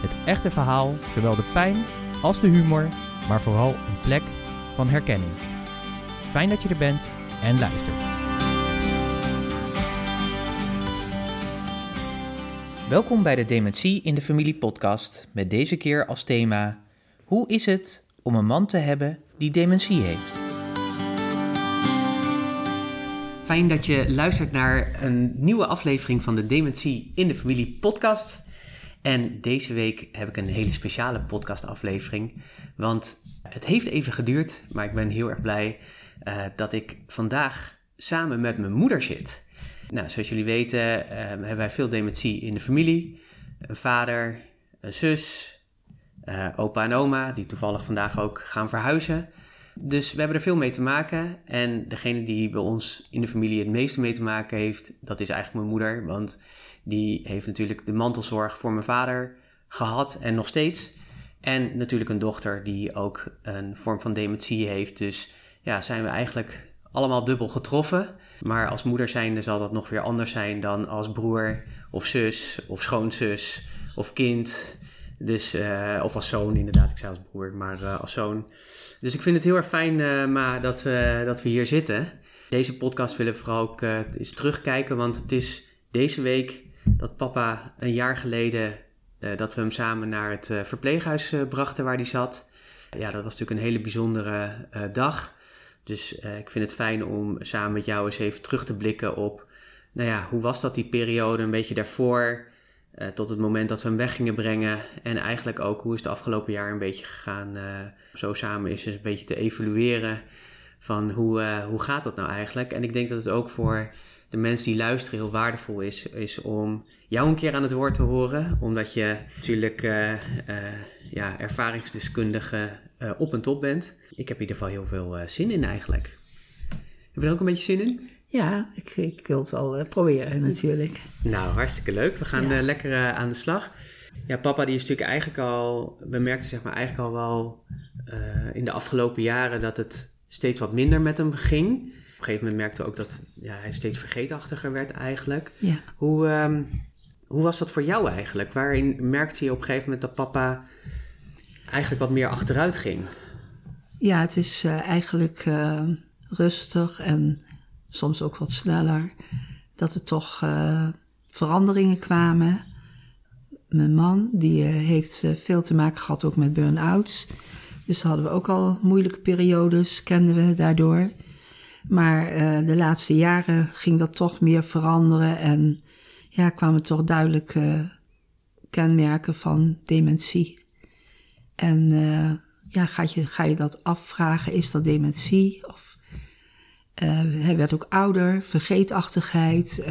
het echte verhaal, zowel de pijn als de humor, maar vooral een plek van herkenning. Fijn dat je er bent en luistert. Welkom bij de Dementie in de Familie podcast met deze keer als thema Hoe is het om een man te hebben die dementie heeft? Fijn dat je luistert naar een nieuwe aflevering van de Dementie in de Familie podcast. En deze week heb ik een hele speciale podcastaflevering. Want het heeft even geduurd, maar ik ben heel erg blij uh, dat ik vandaag samen met mijn moeder zit. Nou, zoals jullie weten uh, hebben wij veel dementie in de familie. Een vader, een zus, uh, opa en oma, die toevallig vandaag ook gaan verhuizen. Dus we hebben er veel mee te maken. En degene die bij ons in de familie het meeste mee te maken heeft, dat is eigenlijk mijn moeder. Want die heeft natuurlijk de mantelzorg voor mijn vader gehad en nog steeds. En natuurlijk een dochter die ook een vorm van dementie heeft. Dus ja, zijn we eigenlijk allemaal dubbel getroffen. Maar als moeder zijnde zal dat nog weer anders zijn dan als broer of zus of schoonzus of kind. Dus, uh, of als zoon inderdaad, ik zei als broer, maar uh, als zoon. Dus ik vind het heel erg fijn, uh, Ma, dat, dat we hier zitten. Deze podcast willen we vooral ook eens terugkijken, want het is deze week dat papa een jaar geleden uh, dat we hem samen naar het uh, verpleeghuis uh, brachten waar hij zat. Ja, dat was natuurlijk een hele bijzondere dag. Dus ik vind het fijn om samen met jou eens even terug te blikken op, nou ja, hoe was dat die periode een beetje daarvoor, tot het moment dat we hem weg gingen brengen. En eigenlijk ook, hoe is het afgelopen jaar een beetje gegaan, zo samen is een beetje te evalueren van hoe, hoe gaat dat nou eigenlijk. En ik denk dat het ook voor de mensen die luisteren heel waardevol is, is om jou een keer aan het woord te horen. Omdat je natuurlijk uh, uh, ja, ervaringsdeskundige uh, op en top bent. Ik heb in ieder geval heel veel zin in eigenlijk. Heb je er ook een beetje zin in? Ja, ik, ik wil het al proberen natuurlijk. Nou, hartstikke leuk. We gaan ja. lekker aan de slag. Ja, papa die is natuurlijk eigenlijk al, we merkten zeg maar eigenlijk al wel in de afgelopen jaren dat het steeds wat minder met hem ging. Op een gegeven moment merkte ook dat ja, hij steeds vergeetachtiger werd eigenlijk. Ja. Hoe, um, hoe was dat voor jou eigenlijk? Waarin merkte je op een gegeven moment dat papa eigenlijk wat meer achteruit ging? Ja, het is uh, eigenlijk uh, rustig en soms ook wat sneller. Dat er toch uh, veranderingen kwamen. Mijn man, die heeft veel te maken gehad ook met burn-outs. Dus hadden we ook al moeilijke periodes, kenden we daardoor. Maar de laatste jaren ging dat toch meer veranderen en ja, kwamen toch duidelijke kenmerken van dementie. En uh, ja, ga je, ga je dat afvragen, is dat dementie? Of, uh, hij werd ook ouder, vergeetachtigheid.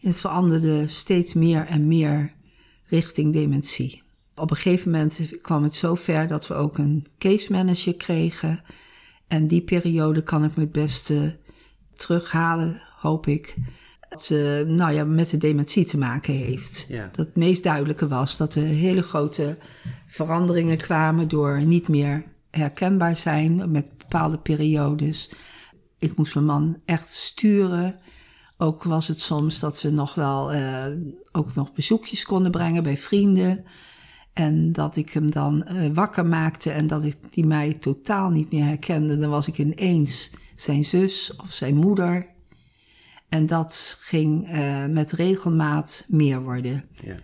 Het veranderde steeds meer en meer richting dementie. Op een gegeven moment kwam het zo ver dat we ook een case manager kregen. En die periode kan ik me het beste terughalen, hoop ik dat uh, nou ja, met de dementie te maken heeft. Ja. Dat het meest duidelijke was dat er hele grote veranderingen kwamen door niet meer herkenbaar zijn met bepaalde periodes. Ik moest mijn man echt sturen. Ook was het soms dat we nog wel uh, ook nog bezoekjes konden brengen bij vrienden. En dat ik hem dan uh, wakker maakte en dat ik die mij totaal niet meer herkende. Dan was ik ineens zijn zus of zijn moeder. En dat ging uh, met regelmaat meer worden. Ja,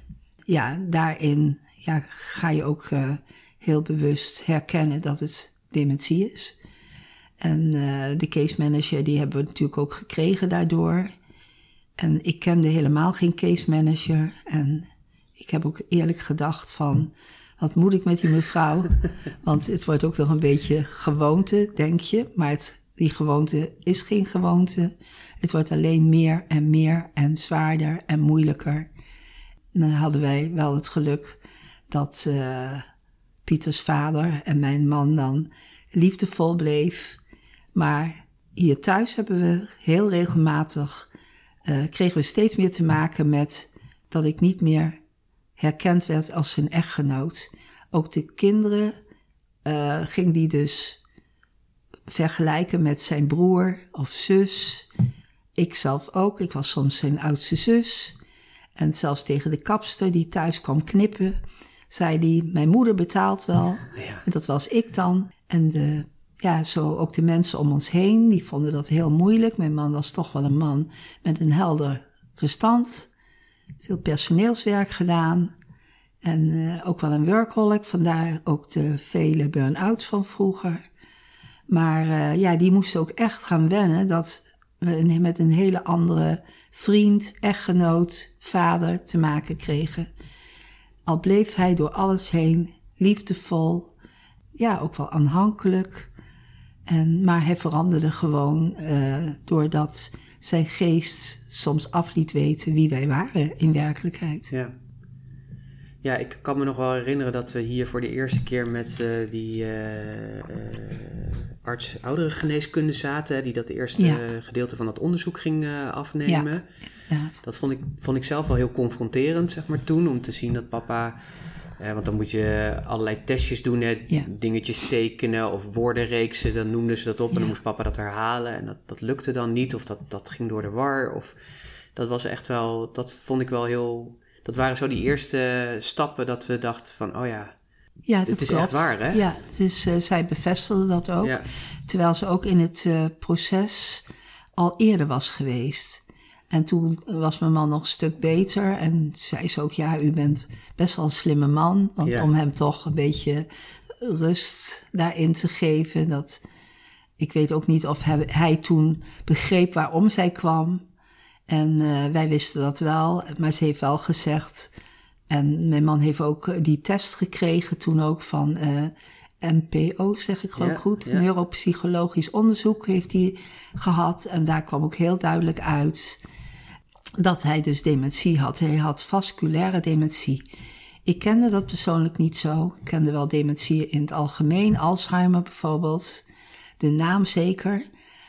ja daarin ja, ga je ook uh, heel bewust herkennen dat het dementie is. En de case manager, die hebben we natuurlijk ook gekregen daardoor. En ik kende helemaal geen case manager. En ik heb ook eerlijk gedacht van, wat moet ik met die mevrouw? Want het wordt ook nog een beetje gewoonte, denk je. Maar het die gewoonte is geen gewoonte. Het wordt alleen meer en meer en zwaarder en moeilijker. dan hadden wij wel het geluk dat, uh, Pieters vader en mijn man dan liefdevol bleef. Maar hier thuis hebben we heel regelmatig, uh, kregen we steeds meer te maken met dat ik niet meer herkend werd als zijn echtgenoot. Ook de kinderen uh, ging die dus vergelijken met zijn broer of zus. Ik zelf ook, ik was soms zijn oudste zus. En zelfs tegen de kapster die thuis kwam knippen, zei hij: Mijn moeder betaalt wel. Ja. En dat was ik dan. En de, ja, zo ook de mensen om ons heen, die vonden dat heel moeilijk. Mijn man was toch wel een man met een helder verstand. Veel personeelswerk gedaan. En uh, ook wel een workaholic, vandaar ook de vele burn-outs van vroeger. Maar uh, ja, die moesten ook echt gaan wennen dat we met een hele andere vriend, echtgenoot, vader te maken kregen. Al bleef hij door alles heen liefdevol, ja, ook wel aanhankelijk. En, maar hij veranderde gewoon uh, doordat zijn geest soms af liet weten wie wij waren in werkelijkheid. Ja. Ja, ik kan me nog wel herinneren dat we hier voor de eerste keer met uh, die uh, arts ouderengeneeskunde zaten, die dat eerste gedeelte van dat onderzoek ging afnemen. Ja, dat vond ik, vond ik zelf wel heel confronterend, zeg maar, toen, om te zien dat papa want dan moet je allerlei testjes doen, hè, dingetjes tekenen of woordenreeksen, dan noemden ze dat op en dan moest papa dat herhalen en dat, dat lukte dan niet of dat, dat ging door de war. Of, dat was echt wel, dat vond ik wel heel, dat waren zo die eerste stappen dat we dachten van, oh ja, ja, dat het is klopt. echt waar, hè? Ja, het is, uh, zij bevestigde dat ook. Terwijl ze ook in het uh, proces al eerder was geweest. En toen was mijn man nog een stuk beter. En zei ze ook, ja, u bent best wel een slimme man. Want om hem toch een beetje rust daarin te geven. Dat, ik weet ook niet of hij, hij toen begreep waarom zij kwam. En uh, wij wisten dat wel. Maar ze heeft wel gezegd... En mijn man heeft ook die test gekregen toen ook van... Uh, NPO, zeg ik geloof goed. Neuropsychologisch onderzoek heeft hij gehad. En daar kwam ook heel duidelijk uit dat hij dus dementie had. Hij had vasculaire dementie. Ik kende dat persoonlijk niet zo. Ik kende wel dementie in het algemeen, Alzheimer bijvoorbeeld. De naam zeker.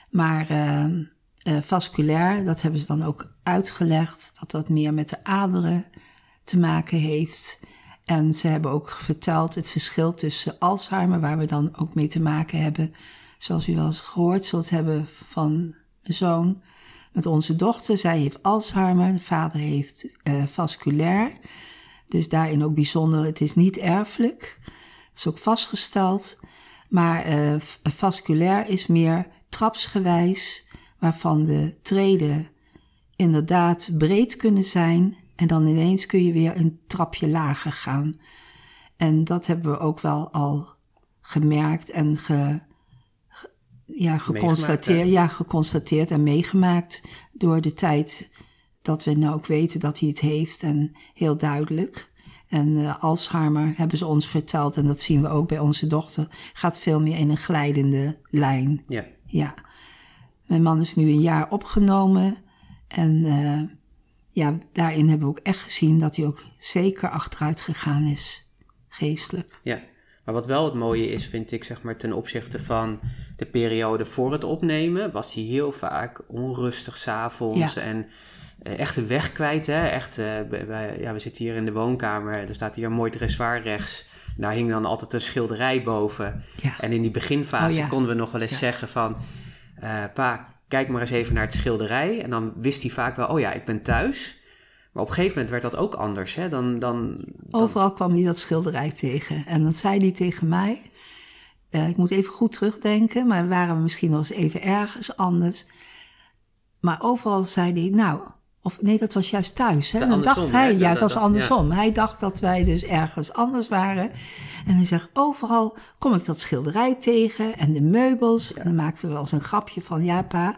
Maar uh, uh, vasculair, dat hebben ze dan ook uitgelegd, dat dat meer met de aderen te maken heeft. En ze hebben ook verteld het verschil tussen Alzheimer, waar we dan ook mee te maken hebben, zoals u wel eens gehoord zult hebben van mijn zoon, met onze dochter. Zij heeft Alzheimer, de vader heeft uh, vasculair. Dus daarin ook bijzonder, het is niet erfelijk. Dat is ook vastgesteld. Maar uh, vasculair is meer trapsgewijs, waarvan de treden inderdaad breed kunnen zijn. En dan ineens kun je weer een trapje lager gaan. En dat hebben we ook wel al gemerkt en ge, ja, geconstateerd, ja, geconstateerd en meegemaakt door de tijd dat we nou ook weten dat hij het heeft en heel duidelijk. En uh, Alzheimer hebben ze ons verteld, en dat zien we ook bij onze dochter, gaat veel meer in een glijdende lijn. Ja. ja. Mijn man is nu een jaar opgenomen en uh, ja, daarin hebben we ook echt gezien dat hij ook zeker achteruit gegaan is, geestelijk. Ja, maar wat wel het mooie is, vind ik, zeg maar, ten opzichte van de periode voor het opnemen, was hij heel vaak onrustig s'avonds ja. en uh, echt de weg kwijt. Hè? Echt, uh, wij, ja, we zitten hier in de woonkamer, er staat hier een mooi dressoir rechts. Daar hing dan altijd een schilderij boven. Ja. En in die beginfase oh, konden we nog wel eens zeggen van... Uh, pa, kijk maar eens even naar het schilderij. En dan wist hij vaak wel, oh ja, ik ben thuis. Maar op een gegeven moment werd dat ook anders. Hè? Dan, dan, dan... Overal kwam hij dat schilderij tegen. En dan zei hij tegen mij... Uh, ik moet even goed terugdenken, maar waren we misschien nog eens even ergens anders. Maar overal zei hij, nou, of nee, dat was juist thuis. Hè? Dan dacht hij, hè? juist als andersom. Ja. Hij dacht dat wij dus ergens anders waren. En hij zegt, overal kom ik dat schilderij tegen en de meubels. En dan maakten we wel eens een grapje van, ja pa.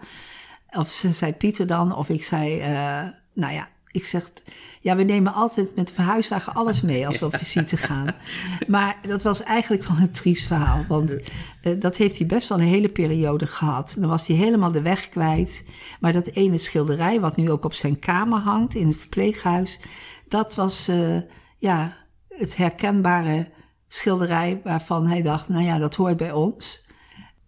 Of ze zei Pieter dan, of ik zei, uh, nou ja, ik zeg, ja, we nemen altijd met verhuiswagen alles mee als we op visite gaan. Maar dat was eigenlijk wel een triest verhaal. Want uh, dat heeft hij best wel een hele periode gehad. Dan was hij helemaal de weg kwijt. Maar dat ene schilderij, wat nu ook op zijn kamer hangt in het verpleeghuis, dat was uh, ja, het herkenbare schilderij waarvan hij dacht, nou ja, dat hoort bij ons.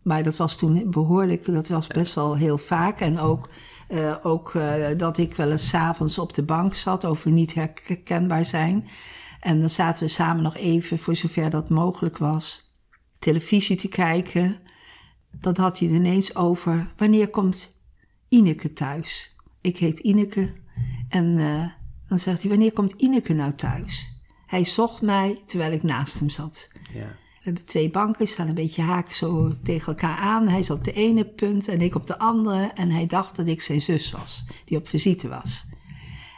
Maar dat was toen behoorlijk, dat was best wel heel vaak. En ook, uh, ook uh, dat ik wel eens s'avonds op de bank zat over niet herkenbaar zijn. En dan zaten we samen nog even, voor zover dat mogelijk was, televisie te kijken. Dan had hij ineens over, wanneer komt Ineke thuis? Ik heet Ineke. En uh, dan zegt hij, wanneer komt Ineke nou thuis? Hij zocht mij terwijl ik naast hem zat. Ja. We hebben twee banken, staan een beetje haken zo tegen elkaar aan. Hij zat op de ene punt en ik op de andere. En hij dacht dat ik zijn zus was, die op visite was.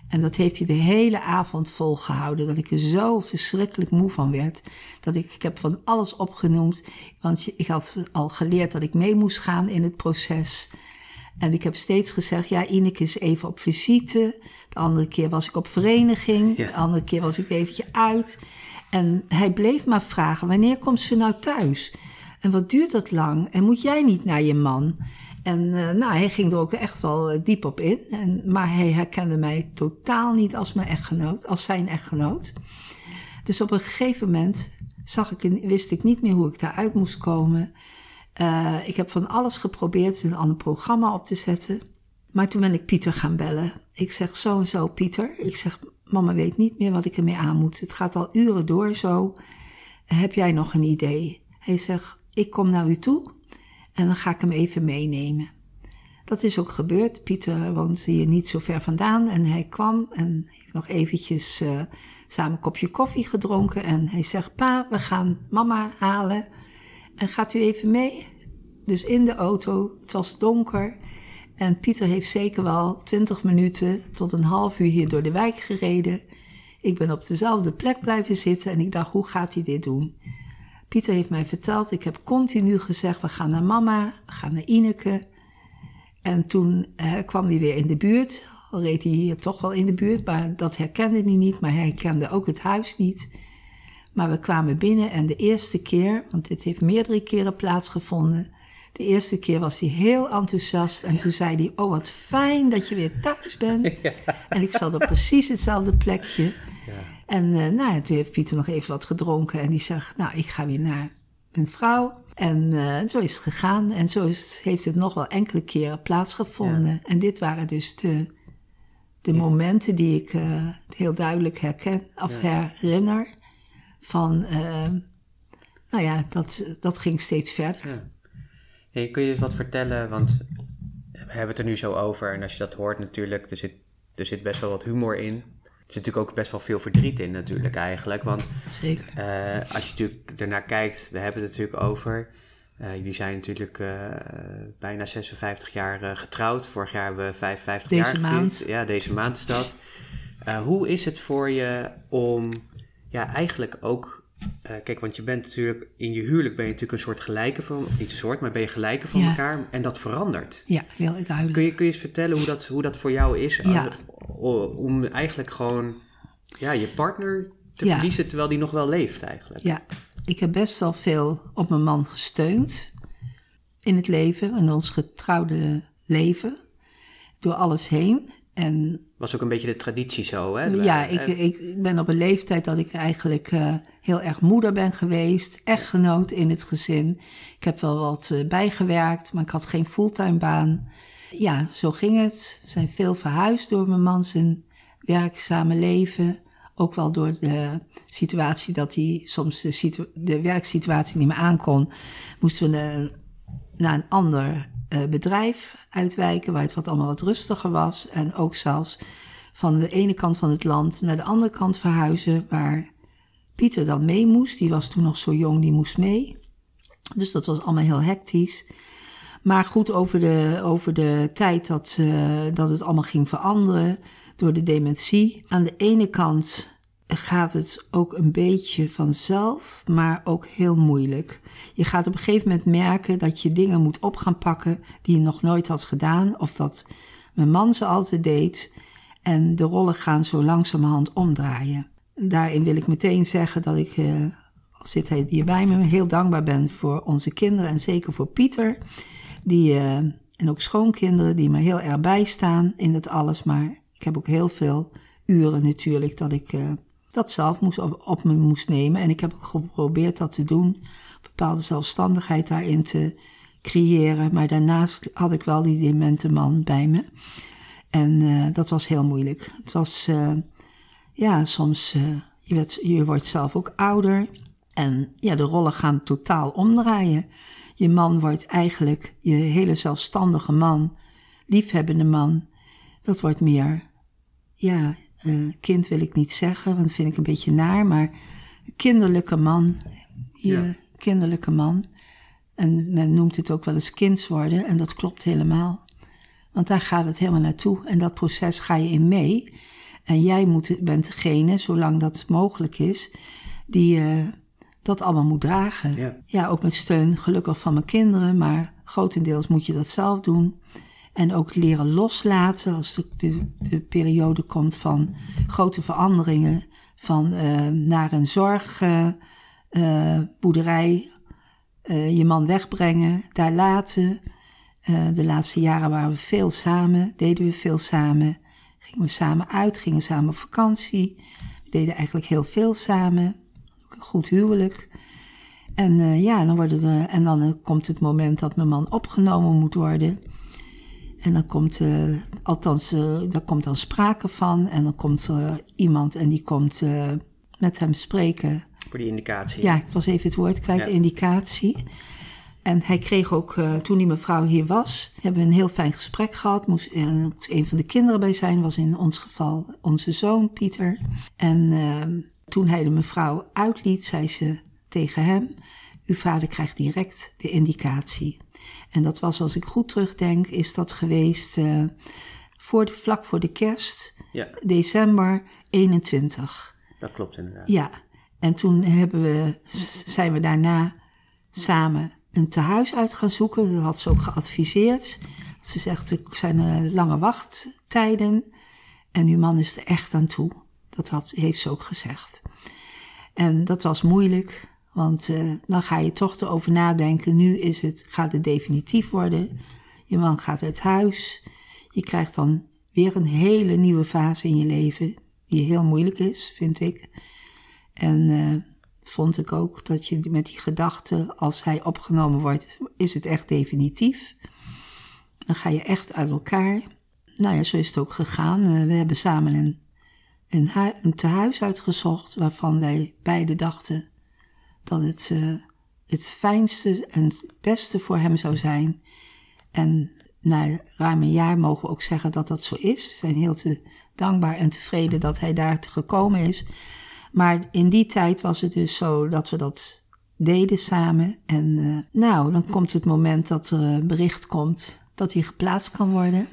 En dat heeft hij de hele avond volgehouden. Dat ik er zo verschrikkelijk moe van werd. Dat ik, ik heb van alles opgenoemd. Want ik had al geleerd dat ik mee moest gaan in het proces. En ik heb steeds gezegd, ja, Ineke is even op visite. De andere keer was ik op vereniging. De andere keer was ik eventje uit. En hij bleef maar vragen, wanneer komt ze nou thuis? En wat duurt dat lang? En moet jij niet naar je man? En uh, nou, hij ging er ook echt wel eh, diep op in. En, maar hij herkende mij totaal niet als mijn echtgenoot, als zijn echtgenoot. Dus op een gegeven moment zag ik, wist ik niet meer hoe ik daaruit moest komen. Uh, ik heb van alles geprobeerd een ander programma op te zetten. Maar toen ben ik Pieter gaan bellen. Ik zeg zo en zo, Pieter. Ik zeg, mama weet niet meer wat ik ermee aan moet. Het gaat al uren door zo. Heb jij nog een idee? Hij zegt, ik kom naar u toe en dan ga ik hem even meenemen. Dat is ook gebeurd. Pieter woont hier niet zo ver vandaan en hij kwam en heeft nog eventjes uh, samen een kopje koffie gedronken. En hij zegt, pa, we gaan mama halen en gaat u even mee? Dus in de auto, het was donker en Pieter heeft zeker wel twintig minuten tot een half uur hier door de wijk gereden. Ik ben op dezelfde plek blijven zitten en ik dacht, hoe gaat hij dit doen? Pieter heeft mij verteld, ik heb continu gezegd, we gaan naar mama, we gaan naar Ineke. En toen eh, kwam hij weer in de buurt, al reed hij hier toch wel in de buurt, maar dat herkende hij niet, maar hij kende ook het huis niet. Maar we kwamen binnen en de eerste keer, want dit heeft meerdere keren plaatsgevonden, de eerste keer was hij heel enthousiast en toen zei hij: Oh, wat fijn dat je weer thuis bent. En ik zat op precies hetzelfde plekje. Ja. En uh, nou, toen heeft Pieter nog even wat gedronken en die zegt: Nou, ik ga weer naar mijn vrouw. En uh, zo is het gegaan. En zo is, heeft het nog wel enkele keren plaatsgevonden. En dit waren dus de, de momenten die ik uh, heel duidelijk herken of herinner. Van, nou ja, dat, dat ging steeds verder. Hey, kun je wat vertellen, want we hebben het er nu zo over. En als je dat hoort natuurlijk, er zit, er zit best wel wat humor in. Er zit natuurlijk ook best wel veel verdriet in natuurlijk eigenlijk. Want Zeker. Uh, als je natuurlijk ernaar kijkt, we hebben het natuurlijk over. Uh, jullie zijn natuurlijk uh, bijna 56 jaar getrouwd. Vorig jaar hebben we 55 deze jaar gevierd. maand. Ja, deze maand is dat. hoe is het voor je om ja, eigenlijk ook uh, kijk, want je bent natuurlijk in je huwelijk ben je natuurlijk een soort gelijke van, of niet een soort, maar ben je gelijke van elkaar en dat verandert. Ja, heel duidelijk. Kun je, kun je eens vertellen hoe dat, hoe dat voor jou is? Ja. Om eigenlijk gewoon ja, je partner te verliezen terwijl die nog wel leeft eigenlijk. Ja, ik heb best wel veel op mijn man gesteund in het leven, in ons getrouwde leven, door alles heen. En was ook een beetje de traditie zo, hè? Ja, ik, ik ben op een leeftijd dat ik eigenlijk uh, heel erg moeder ben geweest, echtgenoot in het gezin. Ik heb wel wat uh, bijgewerkt, maar ik had geen fulltime baan. Ja, zo ging het. We zijn veel verhuisd door mijn man zijn werkzame leven. Ook wel door de situatie dat hij soms de, de werksituatie niet meer aankon, moesten we naar, naar een ander uh, bedrijf uitwijken, waar het wat allemaal wat rustiger was. En ook zelfs van de ene kant van het land naar de andere kant verhuizen, waar Pieter dan mee moest. Die was toen nog zo jong, die moest mee. Dus dat was allemaal heel hectisch. Maar goed, over de, over de tijd dat, uh, dat het allemaal ging veranderen door de dementie. Aan de ene kant gaat het ook een beetje vanzelf, maar ook heel moeilijk. Je gaat op een gegeven moment merken dat je dingen moet op gaan pakken die je nog nooit had gedaan, of dat mijn man ze altijd deed. En de rollen gaan zo langzamerhand omdraaien. Daarin wil ik meteen zeggen dat ik, uh, al zit hij hier bij me, heel dankbaar ben voor onze kinderen en zeker voor Pieter. Die, uh, en ook schoonkinderen die me heel erg bijstaan in het alles. Maar ik heb ook heel veel uren natuurlijk dat ik uh, dat zelf moest op, me moest nemen. En ik heb ook geprobeerd dat te doen, bepaalde zelfstandigheid daarin te creëren. Maar daarnaast had ik wel die demente man bij me. En uh, dat was heel moeilijk. Het was, uh, ja, soms, uh, je, werd, je wordt zelf ook ouder. En ja, de rollen gaan totaal omdraaien. Je man wordt eigenlijk, je hele zelfstandige man, liefhebbende man, dat wordt meer, ja, kind wil ik niet zeggen, want dat vind ik een beetje naar, maar kinderlijke man, je ja. kinderlijke man. En men noemt het ook wel eens kinds worden, en dat klopt helemaal. Want daar gaat het helemaal naartoe. En dat proces ga je in mee. En jij moet, bent degene, zolang dat mogelijk is, die uh, dat allemaal moet dragen. Ja. ja, ook met steun gelukkig van mijn kinderen, maar grotendeels moet je dat zelf doen. En ook leren loslaten als de, de, de periode komt van grote veranderingen. Van uh, naar een zorgboerderij, uh, je man wegbrengen, daar laten. De laatste jaren waren we veel samen, deden we veel samen. Gingen we samen uit, gingen samen op vakantie. We deden eigenlijk heel veel samen. Een goed huwelijk. En ja, dan, worden er, en dan komt het moment dat mijn man opgenomen moet worden. En dan komt, althans, daar komt dan sprake van. En dan komt er iemand en die komt met hem spreken. Voor die indicatie. Ja, ik was even het woord kwijt, ja. indicatie. En hij kreeg ook, uh, toen die mevrouw hier was, hebben we een heel fijn gesprek gehad. Moest, uh, moest een van de kinderen bij zijn, was in ons geval onze zoon Pieter. En uh, toen hij de mevrouw uitliet, zei ze tegen hem: Uw vader krijgt direct de indicatie. En dat was, als ik goed terugdenk, is dat geweest voor de, vlak voor de kerst, ja. december 21. Dat klopt inderdaad. Ja, en toen hebben we, zijn we daarna samen een tehuis uit gaan zoeken. Dat had ze ook geadviseerd. Ze zegt, er zijn uh, lange wachttijden en uw man is er echt aan toe. Dat had, heeft ze ook gezegd. En dat was moeilijk, want uh, dan ga je toch erover nadenken. Nu is het, gaat het definitief worden. Je man gaat uit huis. Je krijgt dan weer een hele nieuwe fase in je leven, die heel moeilijk is, vind ik. En uh, vond ik ook dat je met die gedachte, als hij opgenomen wordt, is het echt definitief. Dan ga je echt uit elkaar. Nou ja, zo is het ook gegaan. Uh, we hebben samen een, een, een tehuis uitgezocht waarvan wij beiden dachten dat het uh, het fijnste en het beste voor hem zou zijn. En na ruim een jaar mogen we ook zeggen dat dat zo is. We zijn heel te dankbaar en tevreden dat hij daar gekomen is. Maar in die tijd was het dus zo dat we dat deden samen. En uh, nou, dan komt het moment dat er een bericht komt dat hij geplaatst kan worden.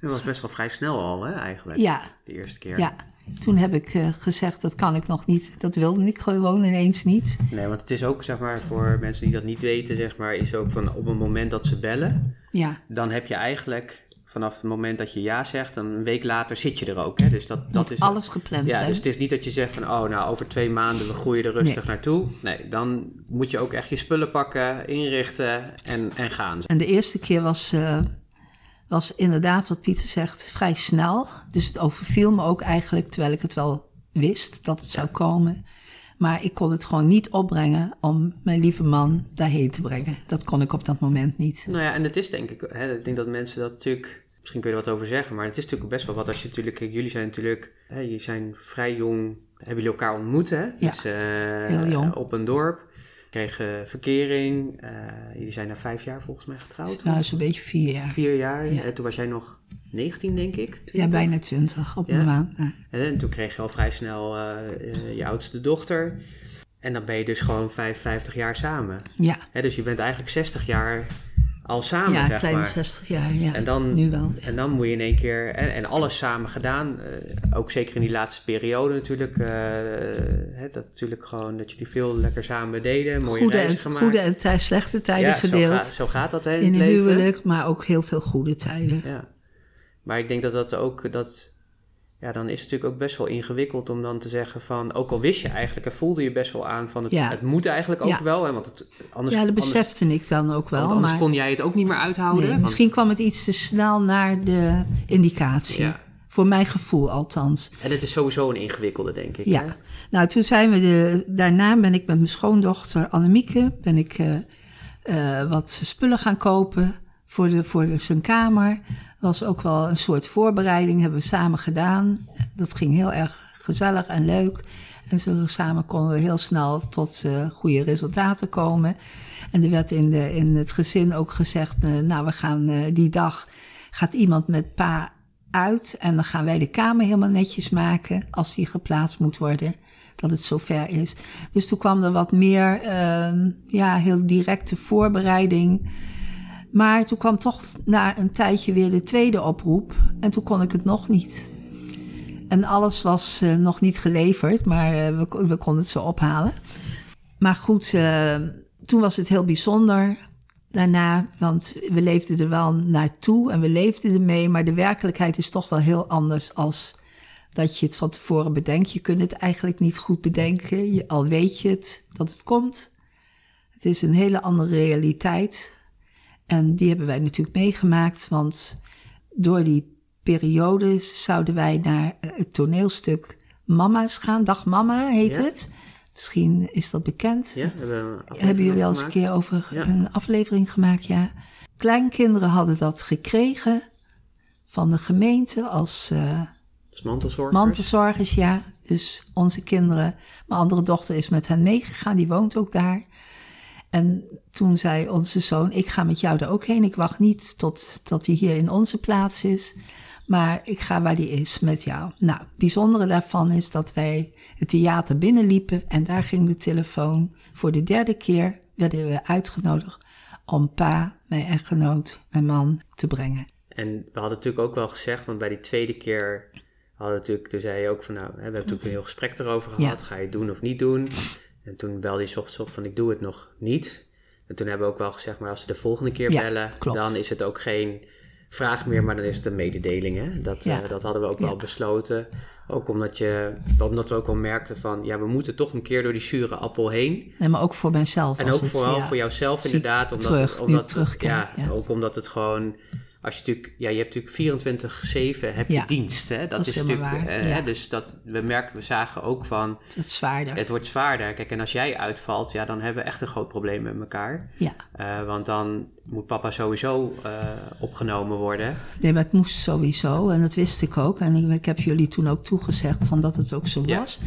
Dat was best wel vrij snel al, hè, eigenlijk? Ja. De eerste keer. Ja. Toen heb ik uh, gezegd, dat kan ik nog niet. Dat wilde ik gewoon ineens niet. Nee, want het is ook, zeg maar, voor mensen die dat niet weten, zeg maar, is ook van op het moment dat ze bellen, ja. dan heb je eigenlijk vanaf het moment dat je ja zegt, dan een week later zit je er ook. Hè? Dus dat, dat is alles gepland ja, zijn. Dus het is niet dat je zegt van, oh, nou, over twee maanden we groeien er rustig Nee. naartoe. Nee, dan moet je ook echt je spullen pakken, inrichten en, en gaan. En de eerste keer was, uh, was inderdaad, wat Pieter zegt, vrij snel. Dus het overviel me ook eigenlijk, terwijl ik het wel wist dat het zou komen. Maar ik kon het gewoon niet opbrengen om mijn lieve man daarheen te brengen. Dat kon ik op dat moment niet. Nou ja, en het is denk ik, hè, ik denk dat mensen dat natuurlijk, misschien kun je er wat over zeggen, maar het is natuurlijk best wel wat als je natuurlijk, jullie zijn natuurlijk, hè, jullie zijn vrij jong, hebben jullie elkaar ontmoet hè? Ja, dus, uh, heel jong. Op een dorp, kregen verkering, uh, jullie zijn na vijf jaar volgens mij getrouwd. Nou, zo'n beetje vier jaar. Vier jaar, Ja. en toen was jij nog 19 denk ik. 20? Ja, bijna twintig op Ja. een maand. Ja. En toen kreeg je al vrij snel uh, je oudste dochter. En dan ben je dus gewoon 55 jaar samen. Ja, dus je bent eigenlijk 60 jaar al samen, ja zeg kleine maar. 60 jaar. Ja. En dan, nu wel. En dan moet je in één keer, en, en alles samen gedaan, uh, ook zeker in die laatste periode natuurlijk, uh, hè, dat natuurlijk gewoon, dat jullie veel lekker samen deden, mooie Goede reizen en, gemaakt. goede en tij- slechte tijden ja, gedeeld. Zo gaat, zo gaat dat hè, in, in het leven. huwelijk, maar ook heel veel goede tijden. Ja. Maar ik denk dat dat ook, dat, ja, dan is het natuurlijk ook best wel ingewikkeld om dan te zeggen van, ook al wist je eigenlijk en voelde je best wel aan van, het, Ja. het moet eigenlijk ook Ja. wel, hè, want het, anders, ja, dat anders, besefte ik dan ook wel. anders maar kon jij het ook niet meer uithouden. nee, want- misschien kwam het iets te snel naar de indicatie. Ja. Voor mijn gevoel althans. En het is sowieso een ingewikkelde, denk ik. Ja. Hè? Nou, toen zijn we de, daarna ben ik met mijn schoondochter Annemieke, ben ik uh, uh, wat spullen gaan kopen voor, de, voor de, zijn kamer. was ook wel een soort voorbereiding, hebben we samen gedaan. Dat ging heel erg gezellig en leuk. En zo samen konden we heel snel tot uh, goede resultaten komen. En er werd in, de, in het gezin ook gezegd, nou, we gaan die dag, gaat iemand met pa uit en dan gaan wij de kamer helemaal netjes maken als die geplaatst moet worden, dat het zover is. Dus toen kwam er wat meer, uh, ja, heel directe voorbereiding. Maar toen kwam toch na een tijdje weer de tweede oproep en toen kon ik het nog niet. En alles was uh, nog niet geleverd, maar uh, we, konden het zo ophalen. Maar goed, uh, toen was het heel bijzonder daarna, want we leefden er wel naartoe en we leefden ermee, maar de werkelijkheid is toch wel heel anders als dat je het van tevoren bedenkt. Je kunt het eigenlijk niet goed bedenken, je, al weet je het dat het komt. Het is een hele andere realiteit en die hebben wij natuurlijk meegemaakt, want door die periode zouden wij naar het toneelstuk Mama's gaan. Dag Mama heet Ja. het. Misschien is dat bekend. Ja, hebben, Hebben jullie al eens een keer over Ja. een aflevering gemaakt? Ja. Kleinkinderen hadden dat gekregen van de gemeente als eh, Dat is mantelzorgers. mantelzorgers, ja. Dus onze kinderen, mijn andere dochter is met hen meegegaan, die woont ook daar. En toen zei onze zoon, ik ga met jou er ook heen. Ik wacht niet tot dat hij hier in onze plaats is. Maar ik ga waar die is met jou. Nou, het bijzondere daarvan is dat wij het theater binnenliepen. En daar ging de telefoon. Voor de derde keer werden we uitgenodigd om pa, mijn echtgenoot, mijn man te brengen. En we hadden natuurlijk ook wel gezegd, want bij die tweede keer hadden we natuurlijk, toen zei je ook van nou, we hebben natuurlijk een heel gesprek erover Ja. gehad. Ga je het doen of niet doen? En toen belde je 's ochtends op van ik doe het nog niet. En toen hebben we ook wel gezegd, maar als ze de volgende keer Ja, bellen, klopt. dan is het ook geen vraag meer, maar dan is het een mededeling. Hè? Dat, Ja. eh, dat hadden we ook Ja. wel besloten. Ook omdat, je, omdat we ook wel merkten van, ja, we moeten toch een keer door die zure appel heen. Nee, maar ook voor mijzelf. En ook het, vooral voor jouzelf inderdaad. Omdat, terug, omdat, ja. ook omdat het gewoon... Als je natuurlijk, ja, je hebt natuurlijk 24-7 heb je Ja, dienst. Hè? Dat, dat is natuurlijk, waar, eh, ja. dus dat, we merken, we zagen ook van, Het zwaarder. het wordt zwaarder. Kijk, en als jij uitvalt, ja, dan hebben we echt een groot probleem met elkaar. Ja. Eh, want dan moet papa sowieso eh, opgenomen worden. Nee, maar het moest sowieso. En dat wist ik ook. En ik, ik heb jullie toen ook toegezegd van dat het ook zo Ja. was.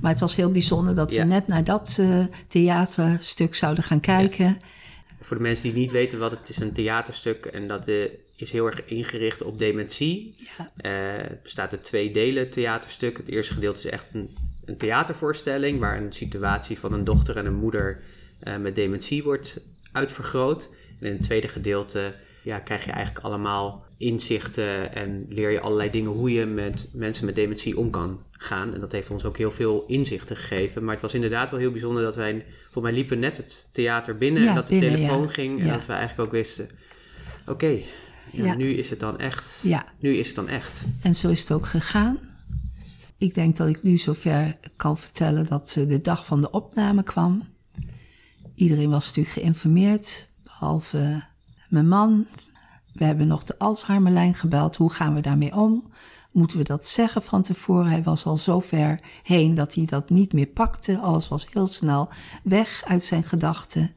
Maar het was heel bijzonder dat we net naar dat theaterstuk zouden gaan kijken. Voor de mensen die niet weten wat het is, een theaterstuk en dat eh, is heel erg ingericht op dementie. Ja. Eh, het bestaat uit twee delen, theaterstuk. Het eerste gedeelte is echt een, een theatervoorstelling waar een situatie van een dochter en een moeder eh, met dementie wordt uitvergroot. En in het tweede gedeelte ja, krijg je eigenlijk allemaal inzichten en leer je allerlei dingen hoe je met mensen met dementie om kan gaan. En dat heeft ons ook heel veel inzichten gegeven. Maar het was inderdaad wel heel bijzonder dat wij, voor mij liepen net het theater binnen Ja, en dat de binnen, telefoon ja. ging en dat we eigenlijk ook wisten, oké, ja, Ja. nu is het dan echt. Ja, Nu is het dan echt. en zo is het ook gegaan. Ik denk dat ik nu zover kan vertellen dat eh, de dag van de opname kwam. Iedereen was natuurlijk geïnformeerd, behalve mijn man. We hebben nog de Alzheimerlijn gebeld. Hoe gaan we daarmee om? Moeten we dat zeggen van tevoren? Hij was al zo ver heen dat hij dat niet meer pakte. Alles was heel snel weg uit zijn gedachten.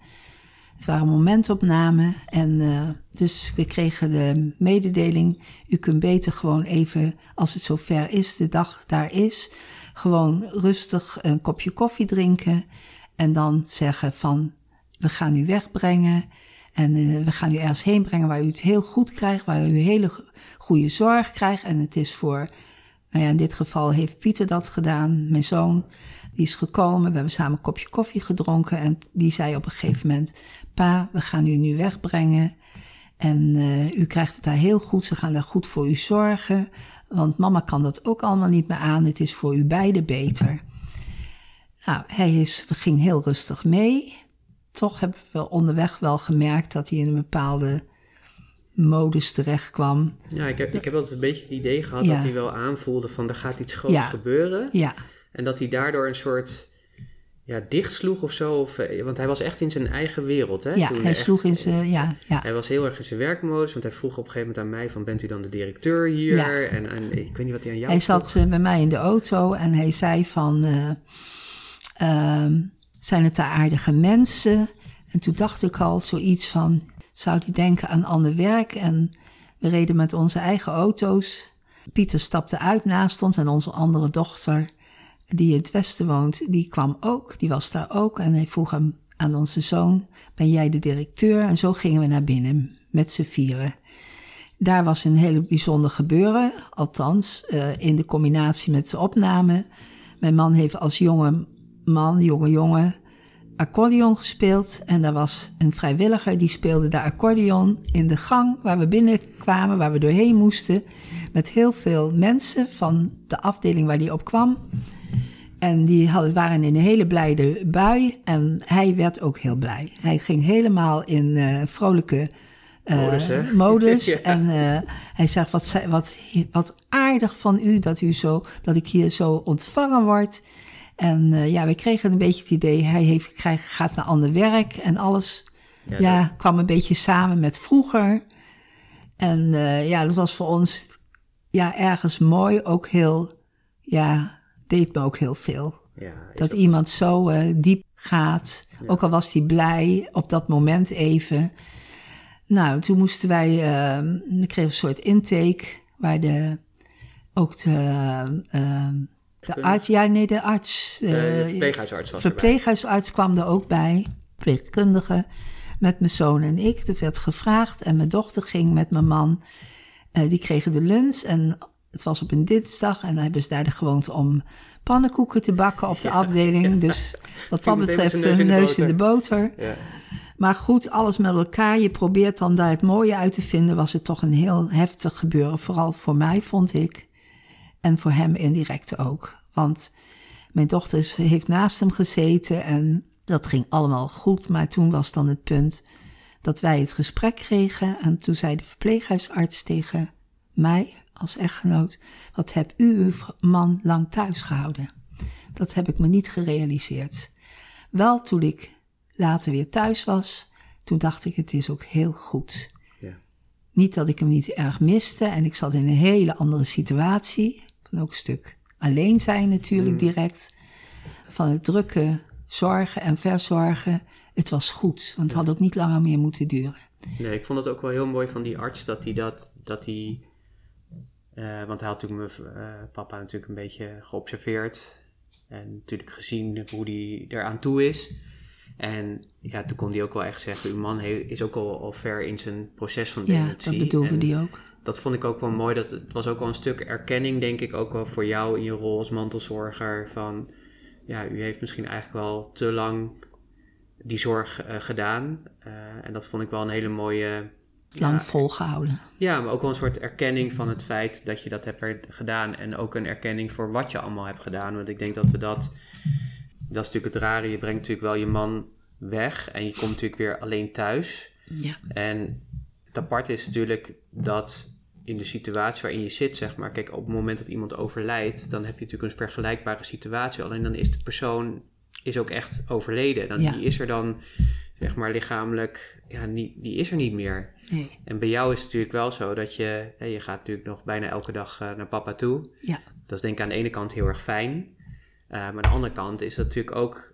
Het waren momentopnamen en eh, dus we kregen de mededeling: u kunt beter gewoon even, als het zover is, de dag daar is, gewoon rustig een kopje koffie drinken en dan zeggen van we gaan u wegbrengen en eh, we gaan u ergens heen brengen waar u het heel goed krijgt, waar u hele go- goede zorg krijgt en het is voor nou ja, in dit geval heeft Pieter dat gedaan, mijn zoon. Die is gekomen, we hebben samen een kopje koffie gedronken. En die zei op een gegeven moment: Pa, we gaan u nu wegbrengen. En eh, u krijgt het daar heel goed. Ze gaan daar goed voor u zorgen. Want mama kan dat ook allemaal niet meer aan. Het is voor u beiden beter. Nou, hij is, we ging heel rustig mee. Toch hebben we onderweg wel gemerkt dat hij in een bepaalde modus terecht kwam. Ja, ik heb, ik heb altijd een beetje het idee gehad Ja. dat hij wel aanvoelde van er gaat iets groots Ja. gebeuren. Ja, En dat hij daardoor een soort ja, dichtsloeg of zo. Of, eh, want hij was echt in zijn eigen wereld. Hè? Ja, Toen hij echt- sloeg in zijn, ja, ja. Hij was heel erg in zijn werkmodus, want hij vroeg op een gegeven moment aan mij van... bent u dan de directeur hier? Ja. En, en ik weet niet wat hij aan jou Hij vroeg. zat eh, bij mij in de auto en hij zei van, eh, ehm, zijn het daar aardige mensen? En toen dacht ik al zoiets van, zou die denken aan ander werk? En we reden met onze eigen auto's. Pieter stapte uit naast ons en onze andere dochter, die in het westen woont, die kwam ook. Die was daar ook en hij vroeg hem aan onze zoon, ben jij de directeur? En zo gingen we naar binnen met z'n vieren. Daar was een hele bijzonder gebeuren, althans eh, in de combinatie met de opname. Mijn man heeft als jonge man, jonge jongen, accordeon gespeeld. En daar was een vrijwilliger die speelde de accordeon in de gang waar we binnenkwamen, waar we doorheen moesten. Met heel veel mensen van de afdeling waar die op kwam. En die waren in een hele blijde bui en hij werd ook heel blij. Hij ging helemaal in eh, vrolijke eh, Modus, hè? modus. Ja. En eh, hij zegt, wat, wat, wat aardig van u dat, u zo, dat ik hier zo ontvangen word. En ja, we kregen een beetje het idee, hij heeft, krijgt, gaat naar ander werk en alles. Ja, Ja, dat- kwam een beetje samen met vroeger. En ja, dat was voor ons ja, ergens mooi, ook heel, ja, deed me ook heel veel. ja, Dat iemand zo eh, diep gaat, ook al was hij blij op dat moment even. Nou, toen moesten wij, eh, dan kregen we een soort intake, waar de, ook de, eh, de arts, ja nee, de arts, de, de verpleeghuisarts was erbij. verpleeghuisarts kwam er ook bij, verpleegkundige, met mijn zoon en ik. Er werd gevraagd en mijn dochter ging met mijn man. Die kregen de lunch en het was op een dinsdag en dan hebben ze daar de gewoonte om pannenkoeken te bakken op de afdeling. Dus wat dat betreft neus in de neus in de boter. Ja. Maar goed, alles met elkaar. Je probeert dan daar het mooie uit te vinden. Was het toch een heel heftig gebeuren. Vooral voor mij, vond ik. En voor hem indirect ook. Want mijn dochter is- heeft naast hem gezeten en dat ging allemaal goed. Maar toen was dan het punt dat wij het gesprek kregen. En toen zei de verpleeghuisarts tegen mij als echtgenoot: Wat heb u uw man lang thuis gehouden? Dat heb ik me niet gerealiseerd. Wel toen ik later weer thuis was, toen dacht ik: Het is ook heel goed. Ja. Niet dat ik hem niet erg miste en ik zat in een hele andere situatie. Van ook een stuk alleen zijn natuurlijk direct. Van het drukke zorgen en verzorgen. Het was goed, want het had ook niet langer meer moeten duren. Nee, ik vond het ook wel heel mooi van die arts dat hij dat, dat hij, eh, want hij had natuurlijk mijn eh, papa natuurlijk een beetje geobserveerd en natuurlijk gezien hoe die eraan toe is. En ja, toen kon hij ook wel echt zeggen, uw man is ook al, al ver in zijn proces van Ja, dementie. dat bedoelde die ook. Dat vond ik ook wel mooi. Dat, het was ook wel een stuk erkenning, denk ik, ook wel voor jou in je rol als mantelzorger. Van, ja, u heeft misschien eigenlijk wel te lang die zorg eh, gedaan. En dat vond ik wel een hele mooie... Lang ja, volgehouden. ja, maar ook wel een soort erkenning van het feit dat je dat hebt gedaan. En ook een erkenning voor wat je allemaal hebt gedaan. Want ik denk dat we dat... Dat is natuurlijk het rare. Je brengt natuurlijk wel je man weg. En je komt natuurlijk weer alleen thuis. Ja. En het apart is natuurlijk dat in de situatie waarin je zit, zeg maar. Kijk, op het moment dat iemand overlijdt, dan heb je natuurlijk een vergelijkbare situatie. Alleen dan is de persoon is ook echt overleden. Dan, Ja. Die is er dan, zeg maar, lichamelijk, ja, niet, die is er niet meer. Nee. En bij jou is het natuurlijk wel zo dat je, je gaat natuurlijk nog bijna elke dag eh, naar papa toe. Ja. Dat is denk ik aan de ene kant heel erg fijn. Eh, maar aan de andere kant is dat natuurlijk ook,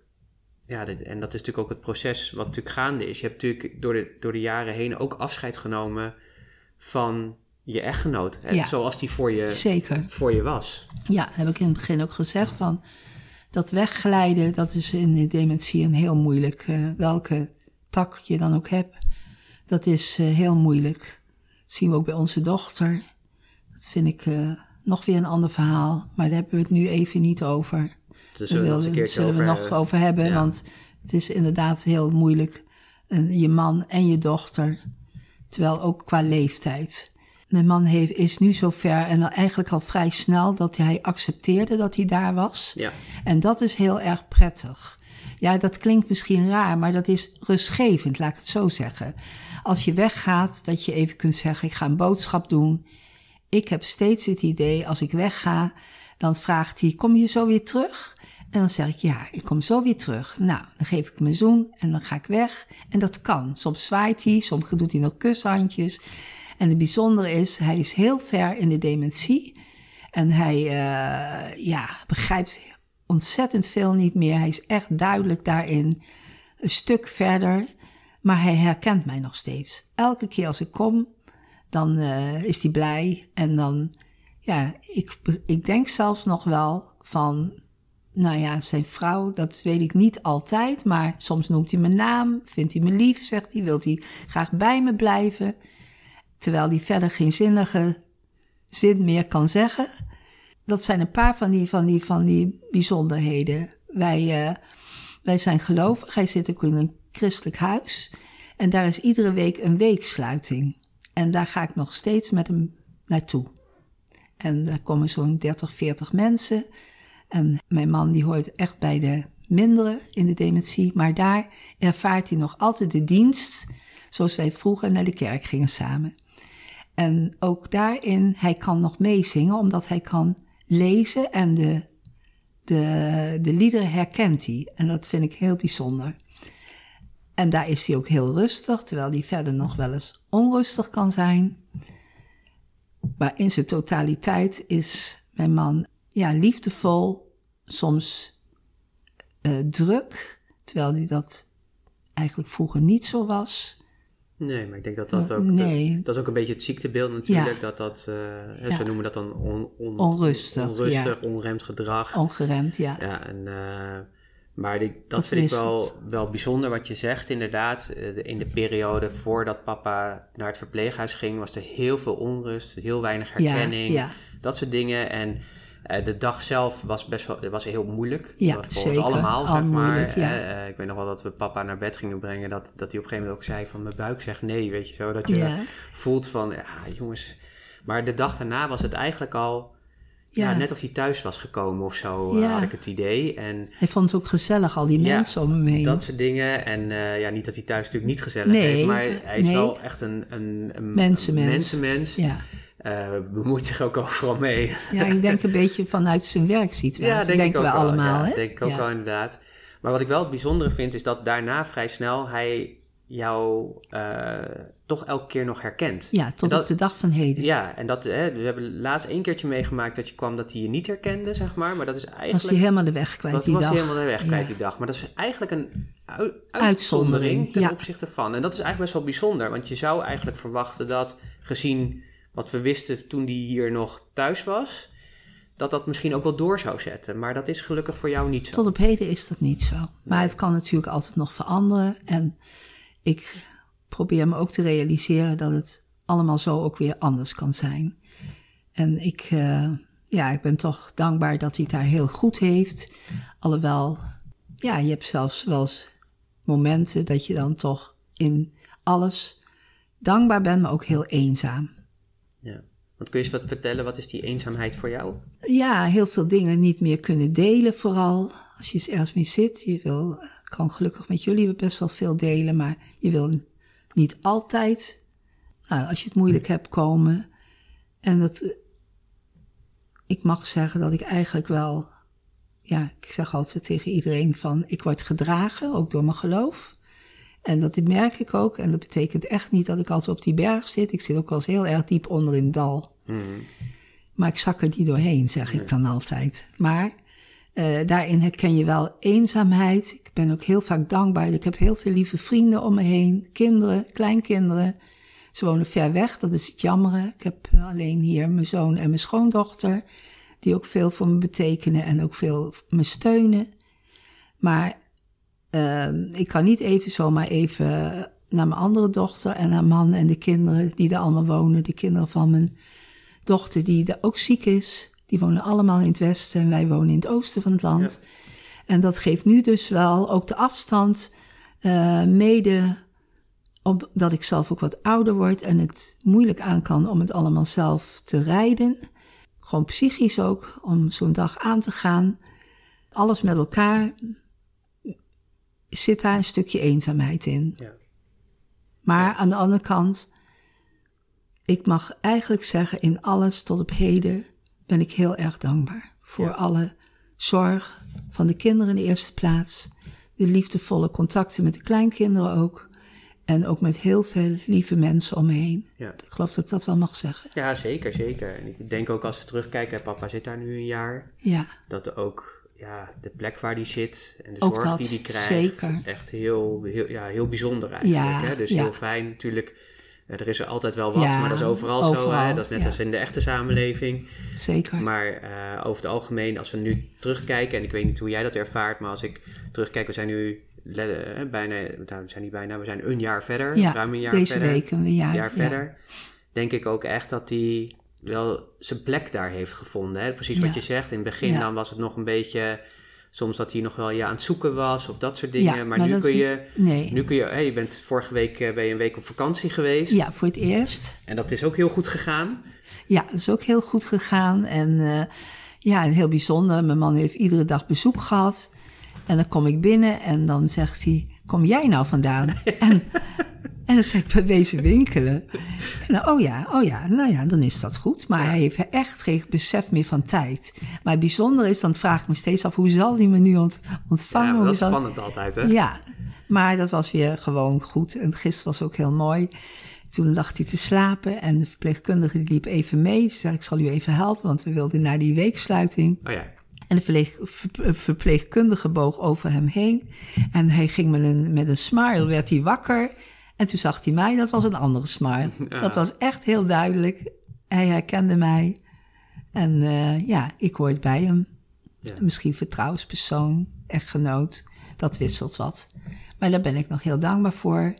ja, en dat is natuurlijk ook het proces wat natuurlijk gaande is. Je hebt natuurlijk door de, door de jaren heen ook afscheid genomen van je echtgenoot. Hè, Ja. Zoals die voor je, Zeker. voor je was. Ja, heb ik in het begin ook gezegd van dat wegglijden, dat is in de dementie een heel moeilijk, eh, welke tak je dan ook hebt, dat is eh, heel moeilijk. Dat zien we ook bij onze dochter. Dat vind ik eh, nog weer een ander verhaal, maar daar hebben we het nu even niet over. Dus Daar zullen we zullen we over nog hebben. over hebben, Ja. want het is inderdaad heel moeilijk. je man en je dochter, terwijl ook qua leeftijd. Mijn man heeft, is nu zover en eigenlijk al vrij snel dat hij accepteerde dat hij daar was. Ja, En dat is heel erg prettig. Ja, dat klinkt misschien raar, maar dat is rustgevend, laat ik het zo zeggen. Als je weggaat, dat je even kunt zeggen: Ik ga een boodschap doen. Ik heb steeds het idee, als ik wegga, dan vraagt hij: Kom je zo weer terug? En dan zeg ik, ja, ik kom zo weer terug. Nou, dan geef ik hem een zoen en dan ga ik weg. En dat kan. Soms zwaait hij, soms doet hij nog kushandjes. En het bijzondere is, hij is heel ver in de dementie. En hij uh, ja, begrijpt ontzettend veel niet meer. Hij is echt duidelijk daarin een stuk verder. Maar hij herkent mij nog steeds. Elke keer als ik kom, dan uh, is hij blij. En dan, ja, ik, ik denk zelfs nog wel van, nou ja, zijn vrouw, dat weet ik niet altijd. Maar soms noemt hij mijn naam, vindt hij me lief, zegt hij, wilt hij graag bij me blijven. Terwijl hij verder geen zinnige zin meer kan zeggen. Dat zijn een paar van die, van die, van die bijzonderheden. Wij, uh, wij zijn gelovig. Hij zit ook in een christelijk huis. En daar is iedere week een weeksluiting. En daar ga ik nog steeds met hem naartoe. En daar komen zo'n 30, 40 mensen. En mijn man die hoort echt bij de mindere in de dementie. Maar daar ervaart hij nog altijd de dienst zoals wij vroeger naar de kerk gingen samen. En ook daarin, hij kan nog meezingen, omdat hij kan lezen en de, de, de liederen herkent hij. En dat vind ik heel bijzonder. En daar is hij ook heel rustig, terwijl hij verder nog wel eens onrustig kan zijn. Maar in zijn totaliteit is mijn man ja, liefdevol, soms uh, druk, terwijl hij dat eigenlijk vroeger niet zo was. Nee, maar ik denk dat dat ook, nee. dat is ook een beetje het ziektebeeld natuurlijk. Dat dat, uh, ja. ze noemen dat dan on, on, onrustig, onrustig onremd gedrag. Ongeremd, ja. Ja, en, uh, maar die, dat, vind ik wel, wel bijzonder wat je zegt inderdaad. In de periode voordat papa naar het verpleeghuis ging, was er heel veel onrust, heel weinig herkenning, dat soort dingen. En uh, de dag zelf was best wel was heel moeilijk. Ja, voor zeker. ons allemaal, Al zeg maar. ja. Uh, ik weet nog wel dat we papa naar bed gingen brengen. Dat, dat hij op een gegeven moment ook zei van mijn buik zegt nee, weet je zo. Dat je Ja. voelt van, ja jongens. Maar de dag daarna was het eigenlijk al... Ja. Ja. net of hij thuis was gekomen of zo, eh, Ja. had ik het idee. En Hij vond het ook gezellig, al die Ja, mensen om hem heen. dat soort dingen. En eh, ja, niet dat hij thuis natuurlijk niet gezellig Nee, heeft, maar hij is nee. wel echt een, een, een Mensenmens. een mensenmens. Ja. Eh, bemoeit zich ook overal mee. ja, ik denk een beetje vanuit zijn werksituatie. denk denken ik we wel. allemaal, ja, hè? denk ik ook Ja. wel inderdaad. Maar wat ik wel het bijzondere vind, is dat daarna vrij snel hij jou eh, toch elke keer nog herkent. Ja, tot dat- op de dag van heden. Ja, en dat, hè, we hebben laatst één keertje meegemaakt dat je kwam dat hij je niet herkende, zeg maar. Maar dat is eigenlijk... was hij helemaal de weg kwijt Want die was dag. hij helemaal de weg kwijt Ja. die dag. Maar dat is eigenlijk een ui- uitzondering Uitzondering, ten ja. opzichte van. En dat is eigenlijk best wel bijzonder. Want je zou eigenlijk verwachten dat, gezien wat we wisten toen hij hier nog thuis was... dat dat misschien ook wel door zou zetten. Maar dat is gelukkig voor jou niet zo. Tot op heden is dat niet zo. Maar het kan natuurlijk altijd nog veranderen. En ik probeer me ook te realiseren dat het allemaal zo ook weer anders kan zijn. En ik, eh, ja, ik ben toch dankbaar dat hij het daar heel goed heeft. Alhoewel, ja, je hebt zelfs wel eens momenten dat je dan toch in alles dankbaar bent, maar ook heel eenzaam. Want kun je eens wat vertellen, wat is die eenzaamheid voor jou? ja, heel veel dingen niet meer kunnen delen, vooral als je eens ergens mee zit. Je wil, eh, kan gelukkig met jullie best wel veel delen, maar je wil niet altijd, nou, als je het moeilijk hebt, komen. En dat, eh, ik mag zeggen dat ik eigenlijk wel, ja, ik zeg altijd tegen iedereen van, ik word gedragen, ook door mijn geloof. En dat merk ik ook. En dat betekent echt niet dat ik altijd op die berg zit. Ik zit ook wel eens heel erg diep onder in het dal. Maar ik zak er niet doorheen, zeg ik dan altijd. Maar eh, daarin herken je wel eenzaamheid. Ik ben ook heel vaak dankbaar. Ik heb heel veel lieve vrienden om me heen. Kinderen, kleinkinderen. Ze wonen ver weg, dat is het jammere. Ik heb alleen hier mijn zoon en mijn schoondochter. Die ook veel voor me betekenen en ook veel me steunen. Maar eh, ik kan niet even zomaar even naar mijn andere dochter en haar man en de kinderen die er allemaal wonen. De kinderen van mijn dochter die daar ook ziek is. Die wonen allemaal in het westen en wij wonen in het oosten van het land. En dat geeft nu dus wel ook de afstand, eh, mede omdat ik zelf ook wat ouder word en het moeilijk aan kan om het allemaal zelf te rijden. Gewoon psychisch ook, om zo'n dag aan te gaan. Alles met elkaar zit daar een stukje eenzaamheid in. Ja. Maar aan de andere kant, ik mag eigenlijk zeggen, in alles tot op heden ben ik heel erg dankbaar voor Ja. alle zorg van de kinderen in de eerste plaats. De liefdevolle contacten met de kleinkinderen ook. En ook met heel veel lieve mensen om me heen. Ja. Ik geloof dat ik dat wel mag zeggen. Ja, zeker, zeker. En ik denk ook als we terugkijken, papa zit daar nu een jaar, Ja, dat ook ja, de plek waar die zit en de Ook zorg dat, die die krijgt, zeker. echt heel, heel, ja, heel bijzonder eigenlijk. Ja, hè? Dus ja. heel fijn natuurlijk. eh, Er is er altijd wel wat, maar dat is overal, zo. Hè? Dat is net als in de echte samenleving. zeker. Maar eh, over het algemeen, als we nu terugkijken, en ik weet niet hoe jij dat ervaart, maar als ik terugkijk, we zijn nu eh, bijna, nou, we zijn niet bijna, we zijn een jaar verder, ja, ruim een jaar deze verder week een jaar, een jaar ja. verder, denk ik ook echt dat hij wel zijn plek daar heeft gevonden. Hè? Precies Ja. wat je zegt. In het begin Ja. dan was het nog een beetje, soms dat hij nog wel ja, aan het zoeken was of dat soort dingen. Ja, maar, maar nu kun je, Nee. nu kun je, hey, je bent vorige week eh, ben je een week op vakantie geweest. Ja, voor het eerst. En dat is ook heel goed gegaan. Ja, dat is ook heel goed gegaan. En eh, ja, en heel bijzonder. Mijn man heeft iedere dag bezoek gehad. En dan kom ik binnen en dan zegt hij: Kom jij nou vandaan? en, en dan zeg ik: Bij wezen winkelen. En dan, oh ja, oh ja, nou ja, dan is dat goed. Maar hij heeft echt geen besef meer van tijd. Maar het bijzondere is, dan vraag ik me steeds af: hoe zal hij me nu ont- ontvangen? ja, dat is zal- spannend altijd, hè? ja, maar dat was weer gewoon goed. En gisteren was ook heel mooi. Toen lag hij te slapen en de verpleegkundige die liep even mee. Ze zei, ik zal u even helpen, want we wilden naar die weeksluiting. Oh ja. En de verpleeg- ver- verpleegkundige boog over hem heen. En hij ging met een, met een smile, werd hij wakker. En toen zag hij mij, dat was een andere. Ja. Dat was echt heel duidelijk. Hij herkende mij. En eh, ja, ik hoorde bij hem. Ja. Misschien vertrouwenspersoon, echtgenoot. Dat wisselt wat. Maar daar ben ik nog heel dankbaar voor.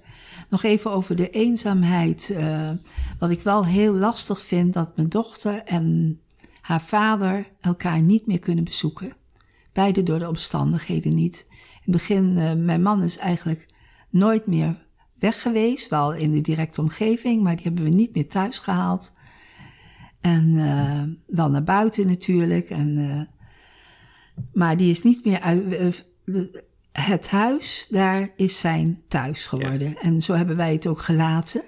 Nog even over de eenzaamheid. eh, wat ik wel heel lastig vind, dat mijn dochter en haar vader elkaar niet meer kunnen bezoeken. Beide door de omstandigheden niet. In het begin, eh, mijn man is eigenlijk nooit meer weg geweest. Wel in de directe omgeving, maar die hebben we niet meer thuis gehaald. En eh, wel naar buiten natuurlijk. En, eh, maar die is niet meer uit. eh, het huis, daar is zijn thuis geworden. En zo hebben wij het ook gelaten.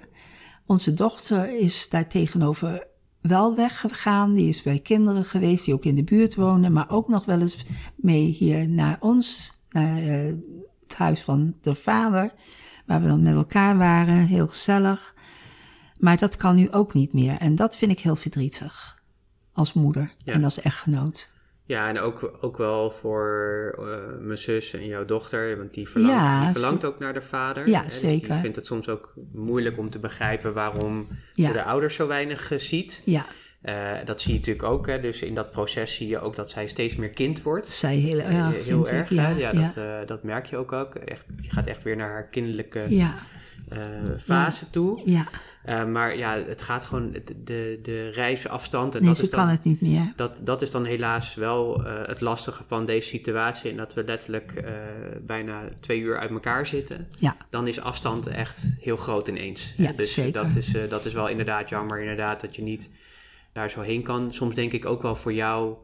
Onze dochter is daar tegenover wel weggegaan. Die is bij kinderen geweest die ook in de buurt wonen. Maar ook nog wel eens mee hier naar ons, naar het huis van de vader. Waar we dan met elkaar waren, heel gezellig. Maar dat kan nu ook niet meer. En dat vind ik heel verdrietig. Als moeder Ja. en als echtgenoot. Ja, en ook, ook wel voor eh, mijn zus en jouw dochter, want die verlangt, Ja, die verlangt ook naar de vader. Ja, hè. Zeker. Die vindt het soms ook moeilijk om te begrijpen waarom Ja. ze de ouders zo weinig eh, ziet. Ja, Eh, dat zie je natuurlijk ook, hè. dus in dat proces zie je ook dat zij steeds meer kind wordt. zij heel ik. erg, Ja, hè? ja, Ja, Dat, eh, dat merk je ook. ook. Echt, je gaat echt weer naar haar kinderlijke ja, eh, fase toe. ja. Maar ja, het gaat gewoon, de, de, de reisafstand. En Nee, dat ze is dan, kan het niet meer. dat, dat is dan helaas wel het lastige van deze situatie. En dat we letterlijk bijna twee uur uit elkaar zitten. Ja, Dan is afstand echt heel groot ineens. Ja, dus zeker. Dat is, dat is wel inderdaad jammer, inderdaad, dat je niet daar zo heen kan. Soms denk ik ook wel voor jou.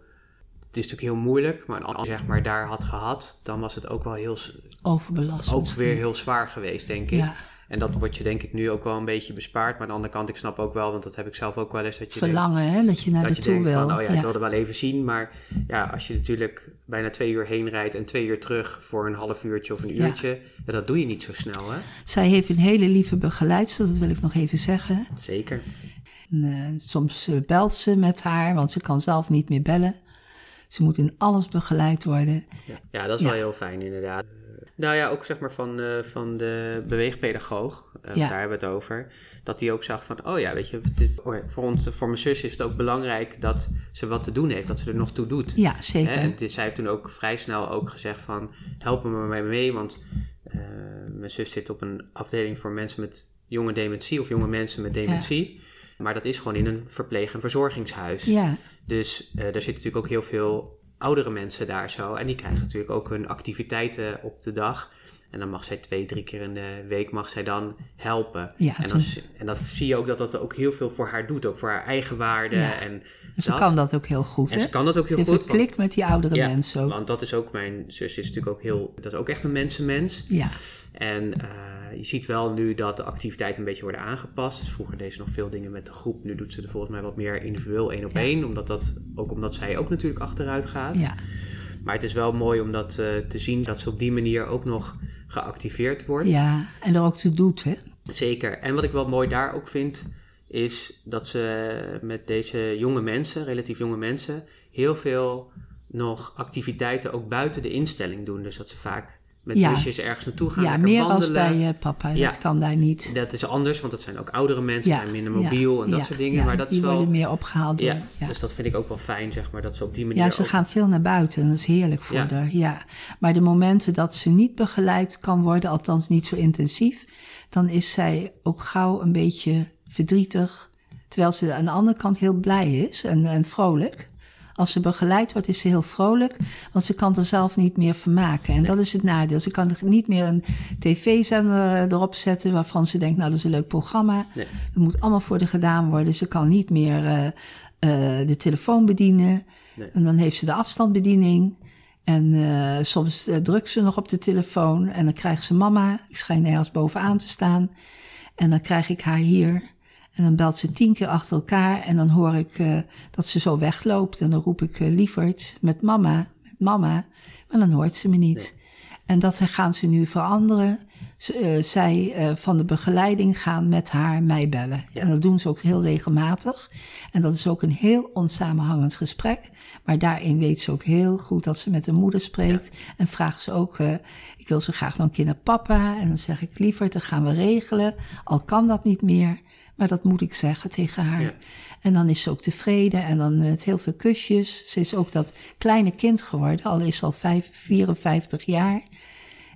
Het is natuurlijk heel moeilijk, maar als je zeg maar daar had gehad, dan was het ook wel heel, overbelast. ook weer heel zwaar geweest, denk ik. Ja, En dat wordt je denk ik nu ook wel een beetje bespaard. Maar aan de andere kant, ik snap ook wel, want dat heb ik zelf ook wel eens. Dat het je denkt, verlangen, hè, dat je naar dat de je toe wil. van, oh ja, ik ja. wilde wel even zien. Maar ja, als je natuurlijk bijna twee uur heen rijdt en twee uur terug voor een half uurtje of een Ja. uurtje. Ja, dat doe je niet zo snel, hè? Zij heeft een hele lieve begeleidster, dat wil ik nog even zeggen. Zeker. En, eh, soms eh, belt ze met haar, want ze kan zelf niet meer bellen. Ze moet in alles begeleid worden. Ja, ja dat is Ja. wel heel fijn inderdaad. Nou ja, ook zeg maar van, eh, van de beweegpedagoog, Ja. daar hebben we het over. Dat die ook zag van, oh ja, weet je, dit- oh voor, ons, voor mijn zus is het ook belangrijk dat ze wat te doen heeft, dat ze er nog toe doet. Ja, Hè, zeker. en dus zij heeft toen ook vrij snel ook gezegd van, help me maar mee, want mijn zus zit op een afdeling voor mensen met jonge dementie of jonge mensen met dementie. Maar dat is gewoon in een verpleeg- en verzorgingshuis. Ja, Dus eh, er zitten natuurlijk ook heel veel oudere mensen daar zo. En die krijgen natuurlijk ook hun activiteiten op de dag. En dan mag zij twee, drie keer in de week mag zij dan helpen. Ja, en, dan, en dan zie je ook dat dat ook heel veel voor haar doet. Ook voor haar eigen waarde. Ja. En, en ze dat. kan dat ook heel goed. en hè? ze kan dat ook Ze heel heeft goed. een klik met die oudere Ja, mensen ook. Want dat is ook, mijn zus is natuurlijk ook heel, dat is ook echt een mensenmens. Ja, En eh, je ziet wel nu dat de activiteiten een beetje worden aangepast. Dus vroeger deed ze nog veel dingen met de groep. Nu doet ze er volgens mij wat meer individueel één op Ja. één. Omdat dat, ook omdat zij ook natuurlijk achteruit gaat. ja, Maar het is wel mooi om dat eh, te zien, dat ze op die manier ook nog geactiveerd wordt. Ja, en er ook toe doet, hè? Zeker. En wat ik wel mooi daar ook vind, is dat ze met deze jonge mensen, relatief jonge mensen, heel veel nog activiteiten ook buiten de instelling doen. Dus dat ze vaak met Ja. busjes ergens naartoe gaan. Ja, meer als wandelen. bij eh, papa. Ja. Dat kan daar niet. Dat is anders, want dat zijn ook oudere mensen, Ja, zijn minder mobiel en dat soort dingen. maar dat die is wel. worden meer opgehaald door. ja, dus dat vind ik ook wel fijn, zeg maar, dat ze op die manier. Ja, ze ook- gaan veel naar buiten. Dat is heerlijk voor haar. Ja. Maar de momenten dat ze niet begeleid kan worden, althans niet zo intensief, dan is zij ook gauw een beetje verdrietig. Terwijl ze aan de andere kant heel blij is en, en vrolijk. Als ze begeleid wordt, is ze heel vrolijk, want ze kan er zelf niet meer vermaken. En dat is het nadeel. Ze kan er niet meer een tv-zender erop zetten waarvan ze denkt, nou dat is een leuk programma. Nee. Er moet allemaal voor haar gedaan worden. Ze kan niet meer eh, eh, de telefoon bedienen. Nee. En dan heeft ze de afstandsbediening. En eh, soms eh, drukt ze nog op de telefoon. En dan krijgt ze mama. Ik schijn ergens bovenaan te staan. En dan krijg ik haar hier. En dan belt ze tien keer achter elkaar. En dan hoor ik eh, dat ze zo wegloopt. En dan roep ik eh, lieverd met mama, met mama. Maar dan hoort ze me niet. En dat gaan ze nu veranderen. Z- eh, zij van de begeleiding gaan met haar mij bellen. En dat doen ze ook heel regelmatig. En dat is ook een heel onsamenhangend gesprek. Maar daarin weet ze ook heel goed dat ze met de moeder spreekt. En vraagt ze ook, ik wil zo graag nog een keer naar papa. En dan zeg ik, liever, dat gaan we regelen. Al kan dat niet meer. Maar dat moet ik zeggen tegen haar. Ja. En dan is ze ook tevreden en dan met heel veel kusjes. Ze is ook dat kleine kind geworden, al is ze al vijf, 54 jaar.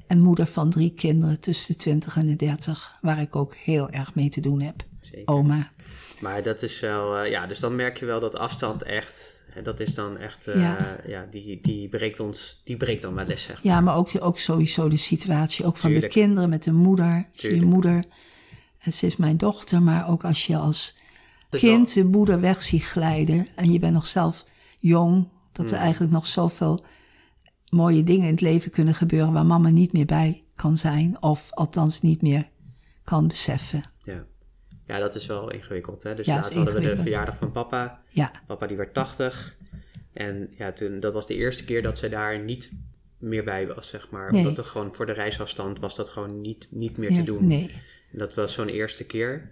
En moeder van drie kinderen tussen de 20 en de 30, waar ik ook heel erg mee te doen heb. Zeker. Oma. Maar dat is wel, eh, ja, dus dan merk je wel dat afstand echt, hè, dat is dan echt, eh, Ja. ja, die, die breekt ons, die breekt dan wel les, zeg maar. Ja, maar ook, ook sowieso de situatie, ook van Tuurlijk. de kinderen met de moeder. Je moeder, eh, ze is mijn dochter, maar ook als je als kind de moeder weg ziet glijden en je bent nog zelf jong, dat Hmm. er eigenlijk nog zoveel mooie dingen in het leven kunnen gebeuren waar mama niet meer bij kan zijn, of althans niet meer kan beseffen. Ja. ja, dat is wel ingewikkeld. Hè? Dus Ja, laatst hadden we de verjaardag van papa. Ja, Papa die werd 80. En ja, toen, dat was de eerste keer dat zij daar niet meer bij was, zeg maar. Nee. Omdat er gewoon voor de reisafstand was dat gewoon niet, niet meer te doen. nee. Dat was zo'n eerste keer.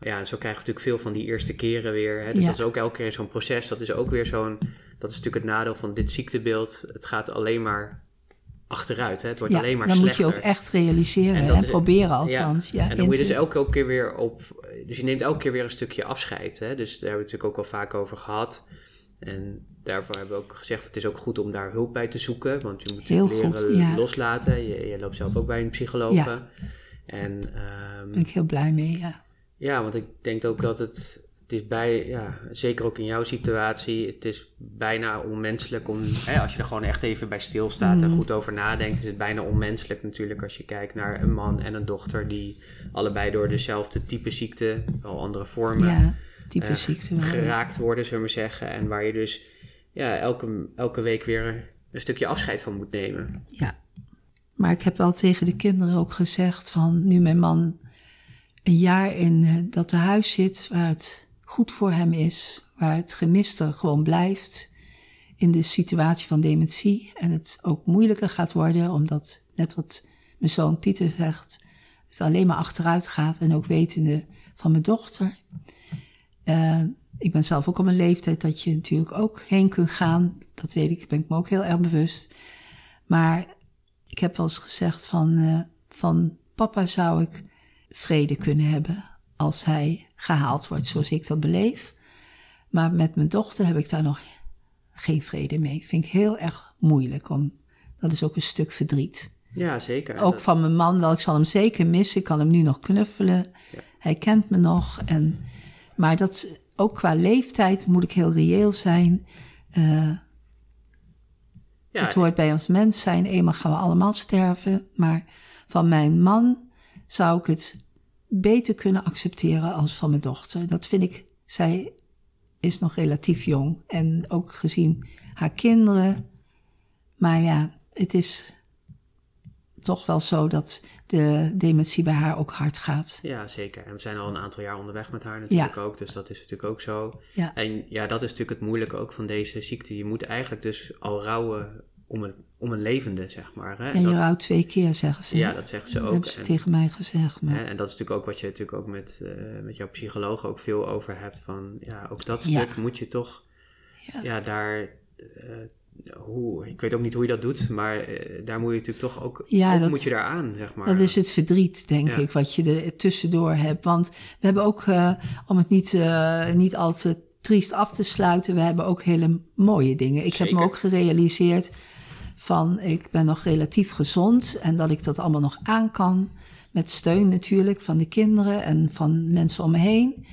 Ja, en zo krijgen we natuurlijk veel van die eerste keren weer. Hè? Dus Ja. dat is ook elke keer zo'n proces. Dat is ook weer zo'n... Dat is natuurlijk het nadeel van dit ziektebeeld. Het gaat alleen maar achteruit. Hè? Het wordt Ja, alleen maar dan slechter. moet je ook echt realiseren En en, is- proberen althans. Ja, en dan moet je dus elke keer weer op. Dus je neemt elke keer weer een stukje afscheid. Hè? Dus daar hebben we het natuurlijk ook al vaak over gehad. En daarvoor hebben we ook gezegd: het is ook goed om daar hulp bij te zoeken. Want je moet Heel leren goed, ja. loslaten. Je, je loopt zelf ook bij een psycholoog. Ja. En ehm, ben ik heel blij mee, ja. ja, want ik denk ook dat het. Het is bij, ja, zeker ook in jouw situatie, het is bijna onmenselijk om, hè, als je er gewoon echt even bij stilstaat Mm. en goed over nadenkt, is het bijna onmenselijk natuurlijk als je kijkt naar een man en een dochter die allebei door dezelfde type ziekte, wel andere vormen, Ja, type eh, ziekte geraakt worden, zullen we maar zeggen. En waar je dus ja, elke, elke week weer een stukje afscheid van moet nemen. Ja. Maar ik heb wel tegen de kinderen ook gezegd van nu mijn man een jaar in eh, dat huis zit waar het goed voor hem is, waar het gemiste gewoon blijft in de situatie van dementie en het ook moeilijker gaat worden omdat net wat mijn zoon Pieter zegt, het alleen maar achteruit gaat en ook wetende van mijn dochter. Eh, ik ben zelf ook op een leeftijd dat je natuurlijk ook heen kunt gaan. Dat weet ik, ben ik me ook heel erg bewust. Maar ik heb wel eens gezegd van, eh, van papa zou ik vrede kunnen hebben als hij gehaald wordt zoals ik dat beleef. Maar met mijn dochter heb ik daar nog geen vrede mee. Vind ik heel erg moeilijk. Om, dat is ook een stuk verdriet. Ja, zeker. Ook Dat- van mijn man wel. Ik zal hem zeker missen. Ik kan hem nu nog knuffelen. Ja. Hij kent me nog. En, maar dat, ook qua leeftijd moet ik heel reëel zijn. Eh, ja, het hoort bij ons mens zijn. Eenmaal gaan we allemaal sterven. Maar van mijn man zou ik het beter kunnen accepteren als van mijn dochter. Dat vind ik, zij is nog relatief jong. En ook gezien haar kinderen. Maar ja, het is toch wel zo dat de dementie bij haar ook hard gaat. Ja, zeker. En we zijn al een aantal jaar onderweg met haar natuurlijk ook, dus dat is natuurlijk ook zo. Ja. En ja, dat is natuurlijk het moeilijke ook van deze ziekte. Je moet eigenlijk dus al rouwen om een, om een levende, zeg maar. Hè? En je dat- rouwt twee keer, zeggen ze. ja, dat zeggen ze Dat ook. hebben ze En- tegen mij gezegd. Maar... Hè, en dat is natuurlijk ook wat je natuurlijk ook met, eh, met jouw psycholoog ook veel over hebt. Van ja, ook dat Ja. stuk moet je toch Ja. ja. daar. eh, hoe, ik weet ook niet hoe je dat doet, maar eh, daar moet je natuurlijk toch ook, Ja, ook dat- moet je daar aan, zeg maar. Dat is het verdriet, denk Ja. ik, wat je er tussendoor hebt. Want we hebben ook, eh, om het niet, eh, niet al te triest af te sluiten, we hebben ook hele mooie dingen. Ik heb me ook gerealiseerd van, ik ben nog relatief gezond en dat ik dat allemaal nog aan kan. Met steun natuurlijk van de kinderen en van mensen om me heen.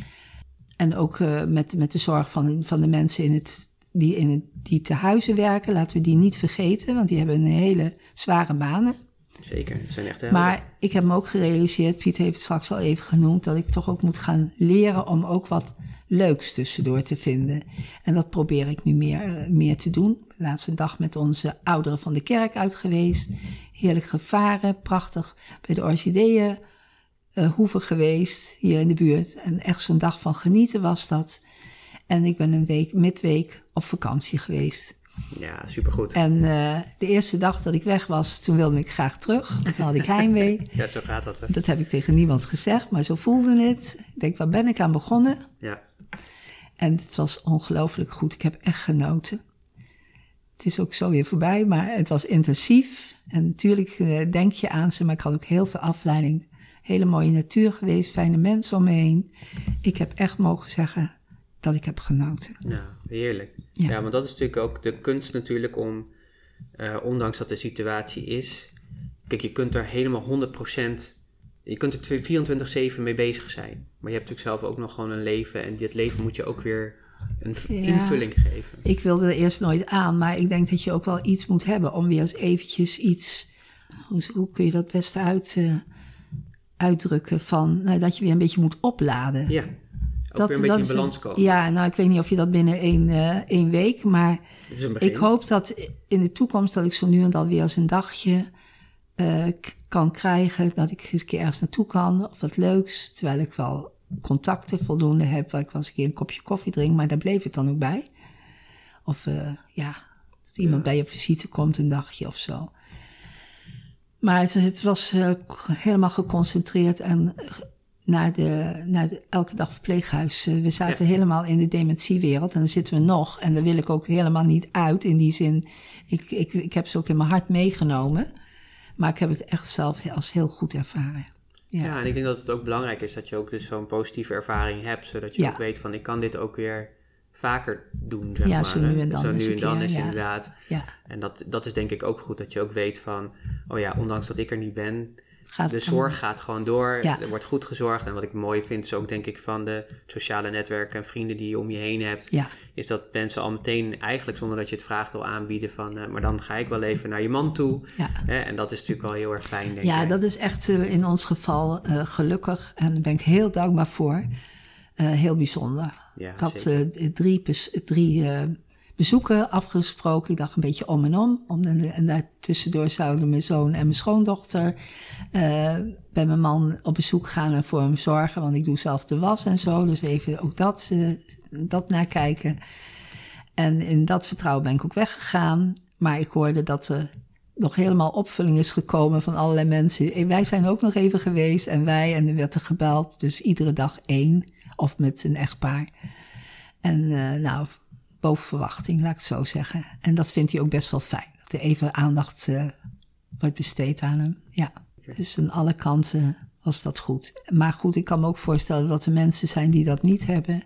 En ook met, met de zorg van, van de mensen in het, die, in die te huizen werken. Laten we die niet vergeten, want die hebben een hele zware banen. Zeker, dat zijn echt helden. Maar ik heb me ook gerealiseerd, Piet heeft het straks al even genoemd, dat ik toch ook moet gaan leren om ook wat leuks tussendoor te vinden. En dat probeer ik nu meer, eh, meer te doen. Laatste dag met onze ouderen van de kerk uit geweest. Heerlijk gevaren, prachtig bij de orchideeën hoeven geweest hier in de buurt. En echt zo'n dag van genieten was dat. En ik ben een week, midweek op vakantie geweest. Ja, supergoed. En eh, de eerste dag dat ik weg was, toen wilde ik graag terug. Want toen had ik heimwee. Ja, zo gaat dat. Hè? Dat heb ik tegen niemand gezegd, maar zo voelde het. Ik denk, waar ben ik aan begonnen? Ja, En het was ongelooflijk goed. Ik heb echt genoten. Het is ook zo weer voorbij, maar het was intensief. En natuurlijk eh, denk je aan ze, maar ik had ook heel veel afleiding. Hele mooie natuur geweest, fijne mensen om me heen. Ik heb echt mogen zeggen dat ik heb genoten. ja heerlijk. Ja. Ja. want dat is natuurlijk ook de kunst natuurlijk om, eh, ondanks dat de situatie is, kijk, je kunt er helemaal 100%, je kunt er 24-7 mee bezig zijn. Maar je hebt natuurlijk zelf ook nog gewoon een leven en dit leven moet je ook weer een Ja. invulling geven. Ik wilde er eerst nooit aan, maar ik denk dat je ook wel iets moet hebben om weer eens eventjes iets. Hoe, hoe kun je dat best uit, eh, uitdrukken? Van, nou, dat je weer een beetje moet opladen. Ja, ook weer een beetje in balans komen. Ja, nou, ik weet niet of je dat binnen één, eh, één week, maar ik hoop dat in de toekomst dat ik zo nu en dan weer eens een dagje eh, kan krijgen. Dat ik eens een keer ergens naartoe kan of wat leuks. Terwijl ik wel contacten voldoende heb waar ik wel eens een keer een kopje koffie drink. Maar daar bleef het dan ook bij. Of eh, ja, dat iemand Ja. bij je op visite komt een dagje of zo. Maar het, het was helemaal geconcentreerd en naar, de, naar de elke dag verpleeghuis. Eh, we zaten Ja. helemaal in de dementiewereld en daar zitten we nog. En daar wil ik ook helemaal niet uit in die zin. Ik, ik, ik heb ze ook in mijn hart meegenomen. Maar ik heb het echt zelf als heel goed ervaren. Ja, Ja, en ik denk dat het ook belangrijk is dat je ook dus zo'n positieve ervaring hebt, zodat je Ja. ook weet van ik kan dit ook weer vaker doen, zeg Ja, maar. zo nu en dan Zo nu en dan keer, is ja. inderdaad. ja. En dat, dat is denk ik ook goed, dat je ook weet van, oh ja, ondanks dat ik er niet ben, Gaat de zorg gaat gewoon door. Ja. Er wordt goed gezorgd. En wat ik mooi vind is ook denk ik van de sociale netwerken en vrienden die je om je heen hebt, Ja, is dat mensen al meteen eigenlijk zonder dat je het vraagt al aanbieden van, eh, maar dan ga ik wel even naar je man toe. ja. En dat is natuurlijk wel heel erg fijn, denk Ja, ik. dat is echt eh, in ons geval eh, gelukkig. En daar ben ik heel dankbaar voor. Heel bijzonder. Ja, ik had drie, drie bezoeken afgesproken. Ik dacht een beetje om en om. om en, en daartussendoor zouden mijn zoon en mijn schoondochter eh, bij mijn man op bezoek gaan en voor hem zorgen. Want ik doe zelf de was en zo. Dus even ook dat, eh, dat nakijken. En in dat vertrouwen ben ik ook weggegaan. Maar ik hoorde dat er nog helemaal opvulling is gekomen van allerlei mensen. En wij zijn ook nog even geweest en wij, en er werd er gebeld. Dus iedere dag één, of met een echtpaar. En eh, nou, boven verwachting, laat ik het zo zeggen. En dat vindt hij ook best wel fijn, dat er even aandacht eh, wordt besteed aan hem. Ja, dus aan alle kanten was dat goed. Maar goed, ik kan me ook voorstellen dat er mensen zijn die dat niet hebben.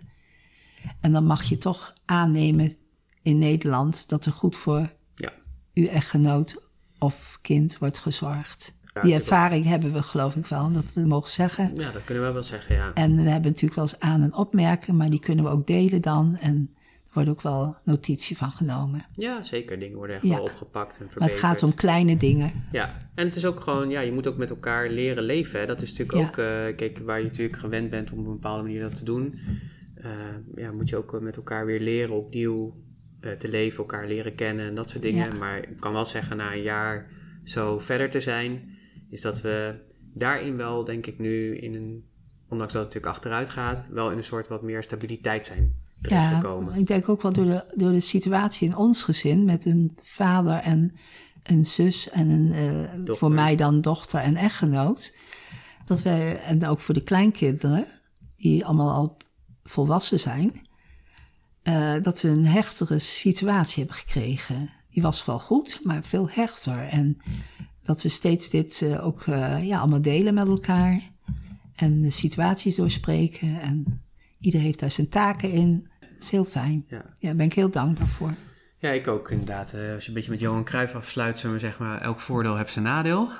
En dan mag je toch aannemen in Nederland dat er goed voor Ja. uw echtgenoot of kind wordt gezorgd. Ja, Die ervaring hebben we geloof ik wel, dat we mogen zeggen. Ja, dat kunnen we wel zeggen, ja. En we hebben natuurlijk wel eens aan- en opmerken, maar die kunnen we ook delen dan. En wordt ook wel notitie van genomen. Ja, zeker. Dingen worden echt Ja. wel opgepakt en verbeterd. Maar het gaat om kleine dingen. Ja, en het is ook gewoon, ja, je moet ook met elkaar leren leven. Hè. Dat is natuurlijk Ja. ook, eh, kijk, waar je natuurlijk gewend bent om op een bepaalde manier dat te doen. eh, ja, moet je ook eh, met elkaar weer leren opnieuw te leven, elkaar leren kennen en dat soort dingen. Ja. Maar ik kan wel zeggen, na een jaar zo verder te zijn, is dat we daarin wel, denk ik nu, in een, ondanks dat het natuurlijk achteruit gaat, wel in een soort wat meer stabiliteit zijn terechtgekomen. Ja, ik denk ook wel door de, door de situatie in ons gezin met een vader en een zus en een, uh, voor mij dan dochter en echtgenoot. Dat wij, en ook voor de kleinkinderen, die allemaal al volwassen zijn, uh, dat we een hechtere situatie hebben gekregen. Die was wel goed, maar veel hechter. En dat we steeds dit uh, ook ja, allemaal delen met elkaar. En de situaties doorspreken. En ieder heeft daar zijn taken in. Dat is heel fijn. Ja. daar ben ik heel dankbaar voor. Ja, ik ook inderdaad. Uh, als je een beetje met Johan Cruijff afsluit, zullen we zeg maar, elk voordeel heeft zijn nadeel.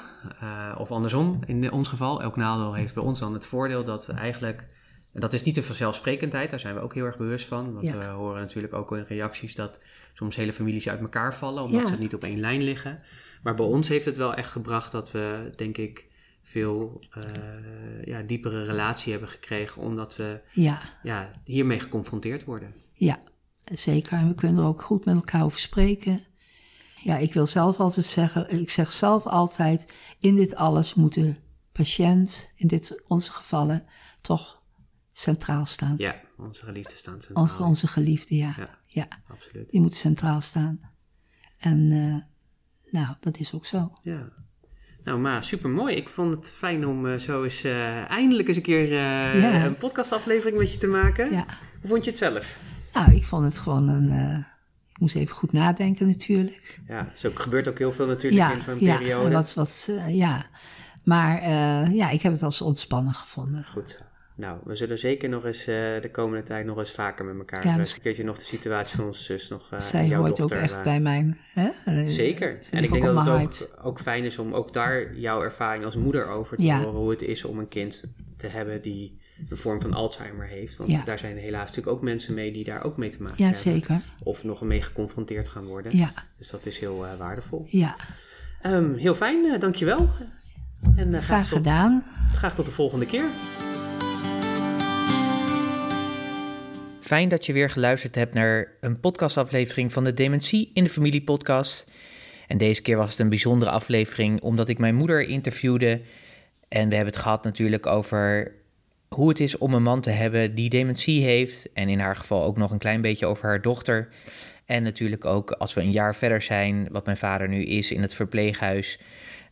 Uh, of andersom, in ons geval, elk nadeel heeft bij ons dan het voordeel dat eigenlijk, en dat is niet een vanzelfsprekendheid, daar zijn we ook heel erg bewust van. Want we horen natuurlijk ook in reacties dat soms hele families uit elkaar vallen, omdat ze niet op één lijn liggen. Maar bij ons heeft het wel echt gebracht dat we, denk ik, veel uh, ja, diepere relatie hebben gekregen, omdat we ja. Ja, hiermee geconfronteerd worden. Ja, zeker. En we kunnen er ook goed met elkaar over spreken. Ja, ik wil zelf altijd zeggen, ik zeg zelf altijd, in dit alles moet de patiënt, in dit onze gevallen, toch centraal staan. Ja, onze geliefde staan centraal. Onze, onze geliefde, ja. ja. ja. absoluut. Die moet centraal staan. En uh, nou, dat is ook zo. Ja. Nou, maar super mooi. Ik vond het fijn om uh, zo eens uh, eindelijk eens een keer uh, ja. een podcastaflevering met je te maken. Ja. Hoe vond je het zelf? Nou, ik vond het gewoon een. ik moest even goed nadenken, natuurlijk. Ja, zo gebeurt ook heel veel natuurlijk in zo'n ja, periode. Wat, wat, ja, maar ja, ik heb het als ontspannen gevonden. Goed. Nou, we zullen zeker nog eens uh, de komende tijd nog eens vaker met elkaar. Ja, dus een keertje nog de situatie van onze zus nog. Uh, Zij jouw hoort dochter, ook echt uh, bij mij. Hè? Zeker. en ik denk dat het ook, ook, fijn is om ook daar jouw ervaring als moeder over te horen. Hoe het is om een kind te hebben die een vorm van Alzheimer heeft. Want ja. daar zijn helaas natuurlijk ook mensen mee die daar ook mee te maken ja, hebben. Zeker. Of nog mee geconfronteerd gaan worden. Ja. Dus dat is heel waardevol. Ja. Um, heel fijn, dankjewel. En, graag, graag tot, gedaan. Graag tot de volgende keer. Fijn dat je weer geluisterd hebt naar een podcastaflevering van de Dementie in de Familie podcast. En deze keer was het een bijzondere aflevering omdat ik mijn moeder interviewde. En we hebben het gehad natuurlijk over hoe het is om een man te hebben die dementie heeft. En in haar geval ook nog een klein beetje over haar dochter. En natuurlijk ook als we een jaar verder zijn, wat mijn vader nu is in het verpleeghuis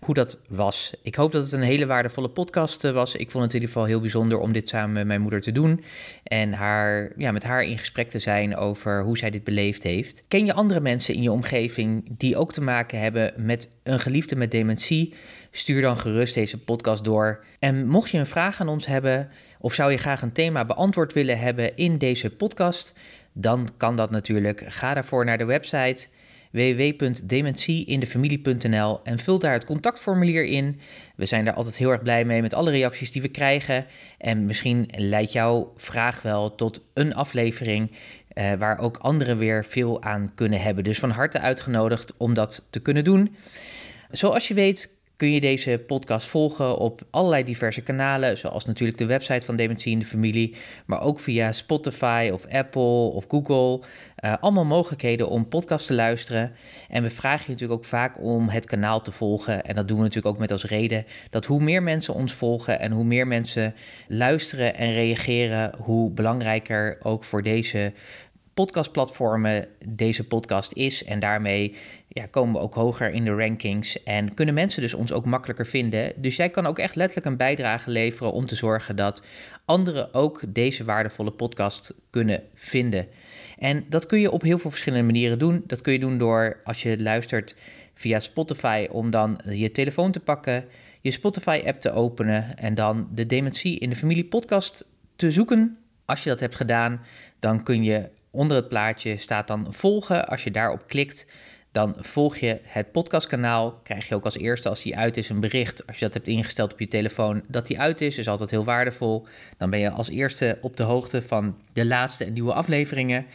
hoe dat was. Ik hoop dat het een hele waardevolle podcast eh, was. Ik vond het in ieder geval heel bijzonder om dit samen met mijn moeder te doen. En haar, ja, met haar in gesprek te zijn over hoe zij dit beleefd heeft. Ken je andere mensen in je omgeving die ook te maken hebben met een geliefde met dementie? Stuur dan gerust deze podcast door. En mocht je een vraag aan ons hebben, of zou je graag een thema beantwoord willen hebben in deze podcast, dan kan dat natuurlijk. Ga daarvoor naar de website www.dementieinDefamilie.nl en vul daar het contactformulier in. We zijn daar altijd heel erg blij mee met alle reacties die we krijgen. En misschien leidt jouw vraag wel tot een aflevering uh, waar ook anderen weer veel aan kunnen hebben. Dus van harte uitgenodigd om dat te kunnen doen. Zoals je weet kun je deze podcast volgen op allerlei diverse kanalen, zoals natuurlijk de website van Dementie in de Familie, maar ook via Spotify of Apple of Google. Uh, allemaal mogelijkheden om podcast te luisteren. En we vragen je natuurlijk ook vaak om het kanaal te volgen. En dat doen we natuurlijk ook met als reden dat hoe meer mensen ons volgen en hoe meer mensen luisteren en reageren, hoe belangrijker ook voor deze podcastplatformen deze podcast is. En daarmee ja, komen we ook hoger in de rankings en kunnen mensen dus ons ook makkelijker vinden. Dus jij kan ook echt letterlijk een bijdrage leveren om te zorgen dat anderen ook deze waardevolle podcast kunnen vinden. En dat kun je op heel veel verschillende manieren doen. Dat kun je doen door als je luistert via Spotify om dan je telefoon te pakken, je Spotify-app te openen en dan de Dementie in de Familie podcast te zoeken. Als je dat hebt gedaan, dan kun je onder het plaatje staat dan volgen. Als je daarop klikt, dan volg je het podcastkanaal. Krijg je ook als eerste als die uit is een bericht. Als je dat hebt ingesteld op je telefoon dat die uit is, is altijd heel waardevol. Dan ben je als eerste op de hoogte van de laatste en nieuwe afleveringen.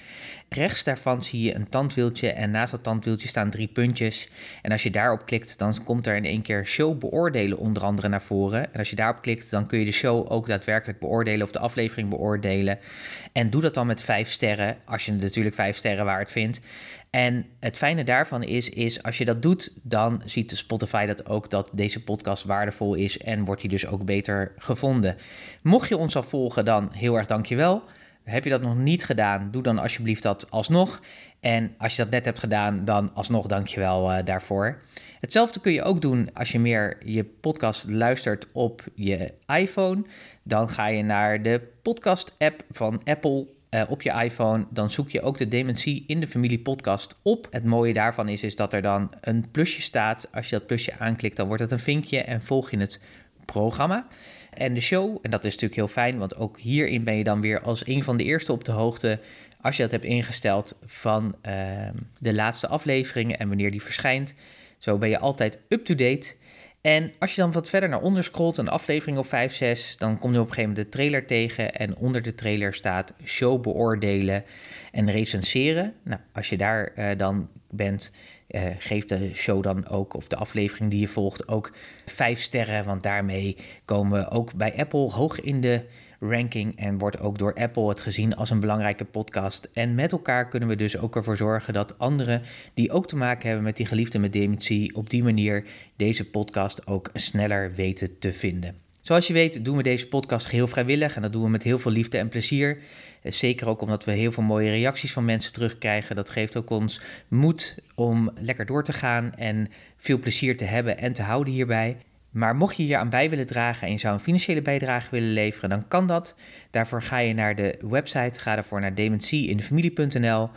Rechts daarvan zie je een tandwieltje en naast dat tandwieltje staan drie puntjes. En als je daarop klikt, dan komt er in één keer show beoordelen onder andere naar voren. En als je daarop klikt, dan kun je de show ook daadwerkelijk beoordelen of de aflevering beoordelen. En doe dat dan met vijf sterren, als je het natuurlijk vijf sterren waard vindt. En het fijne daarvan is, is als je dat doet, dan ziet Spotify dat ook dat deze podcast waardevol is en wordt hij dus ook beter gevonden. Mocht je ons al volgen, dan heel erg dankjewel. Heb je dat nog niet gedaan, doe dan alsjeblieft dat alsnog. En als je dat net hebt gedaan, dan alsnog dankjewel uh, daarvoor. Hetzelfde kun je ook doen als je meer je podcast luistert op je iPhone. Dan ga je naar de podcast-app van Apple uh, op je iPhone. Dan zoek je ook de Dementie in de Familie podcast op. Het mooie daarvan is, is dat er dan een plusje staat. Als je dat plusje aanklikt, dan wordt het een vinkje en volg je het programma en de show. En dat is natuurlijk heel fijn, want ook hierin ben je dan weer als een van de eerste op de hoogte. Als je dat hebt ingesteld van uh, de laatste afleveringen en wanneer die verschijnt. Zo ben je altijd up-to-date. En als je dan wat verder naar onder scrolt, een aflevering of 5, 6, dan kom je op een gegeven moment de trailer tegen. En onder de trailer staat show beoordelen en recenseren. Nou, als je daar uh, dan bent, uh, geef de show dan ook, of de aflevering die je volgt, ook 5 sterren. Want daarmee komen we ook bij Apple hoog in de ranking en wordt ook door Apple het gezien als een belangrijke podcast. En met elkaar kunnen we dus ook ervoor zorgen dat anderen die ook te maken hebben met die geliefde met dementie, op die manier deze podcast ook sneller weten te vinden. Zoals je weet doen we deze podcast geheel vrijwillig en dat doen we met heel veel liefde en plezier. Eh, zeker ook omdat we heel veel mooie reacties van mensen terugkrijgen. Dat geeft ook ons moed om lekker door te gaan en veel plezier te hebben en te houden hierbij. Maar mocht je hier aan bij willen dragen en je zou een financiële bijdrage willen leveren, dan kan dat. Daarvoor ga je naar de website, ga daarvoor naar dementieinfamilie.nl.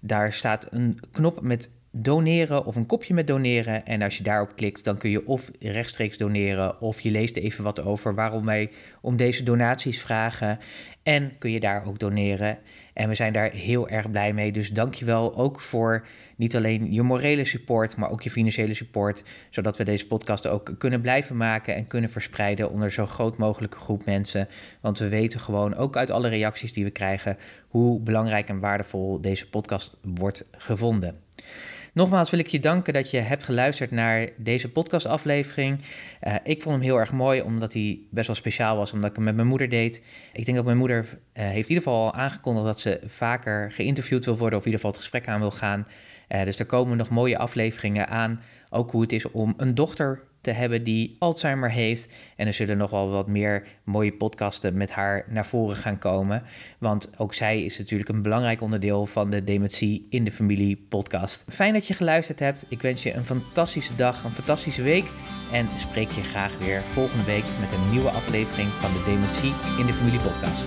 Daar staat een knop met doneren of een kopje met doneren. En als je daarop klikt, dan kun je of rechtstreeks doneren of je leest even wat over waarom wij om deze donaties vragen. En kun je daar ook doneren. En we zijn daar heel erg blij mee. Dus dank je wel ook voor niet alleen je morele support, maar ook je financiële support. Zodat we deze podcast ook kunnen blijven maken en kunnen verspreiden onder zo groot mogelijke groep mensen. Want we weten gewoon ook uit alle reacties die we krijgen hoe belangrijk en waardevol deze podcast wordt gevonden. Nogmaals wil ik je danken dat je hebt geluisterd naar deze podcastaflevering. Uh, ik vond hem heel erg mooi, omdat hij best wel speciaal was, omdat ik hem met mijn moeder deed. Ik denk dat mijn moeder uh, heeft in ieder geval aangekondigd dat ze vaker geïnterviewd wil worden, of in ieder geval het gesprek aan wil gaan. Uh, dus er komen nog mooie afleveringen aan. Ook hoe het is om een dochter te hebben die Alzheimer heeft. En er zullen nog wel wat meer mooie podcasten met haar naar voren gaan komen. Want ook zij is natuurlijk een belangrijk onderdeel van de Dementie in de Familie podcast. Fijn dat je geluisterd hebt. Ik wens je een fantastische dag, een fantastische week. En spreek je graag weer volgende week met een nieuwe aflevering van de Dementie in de Familie podcast.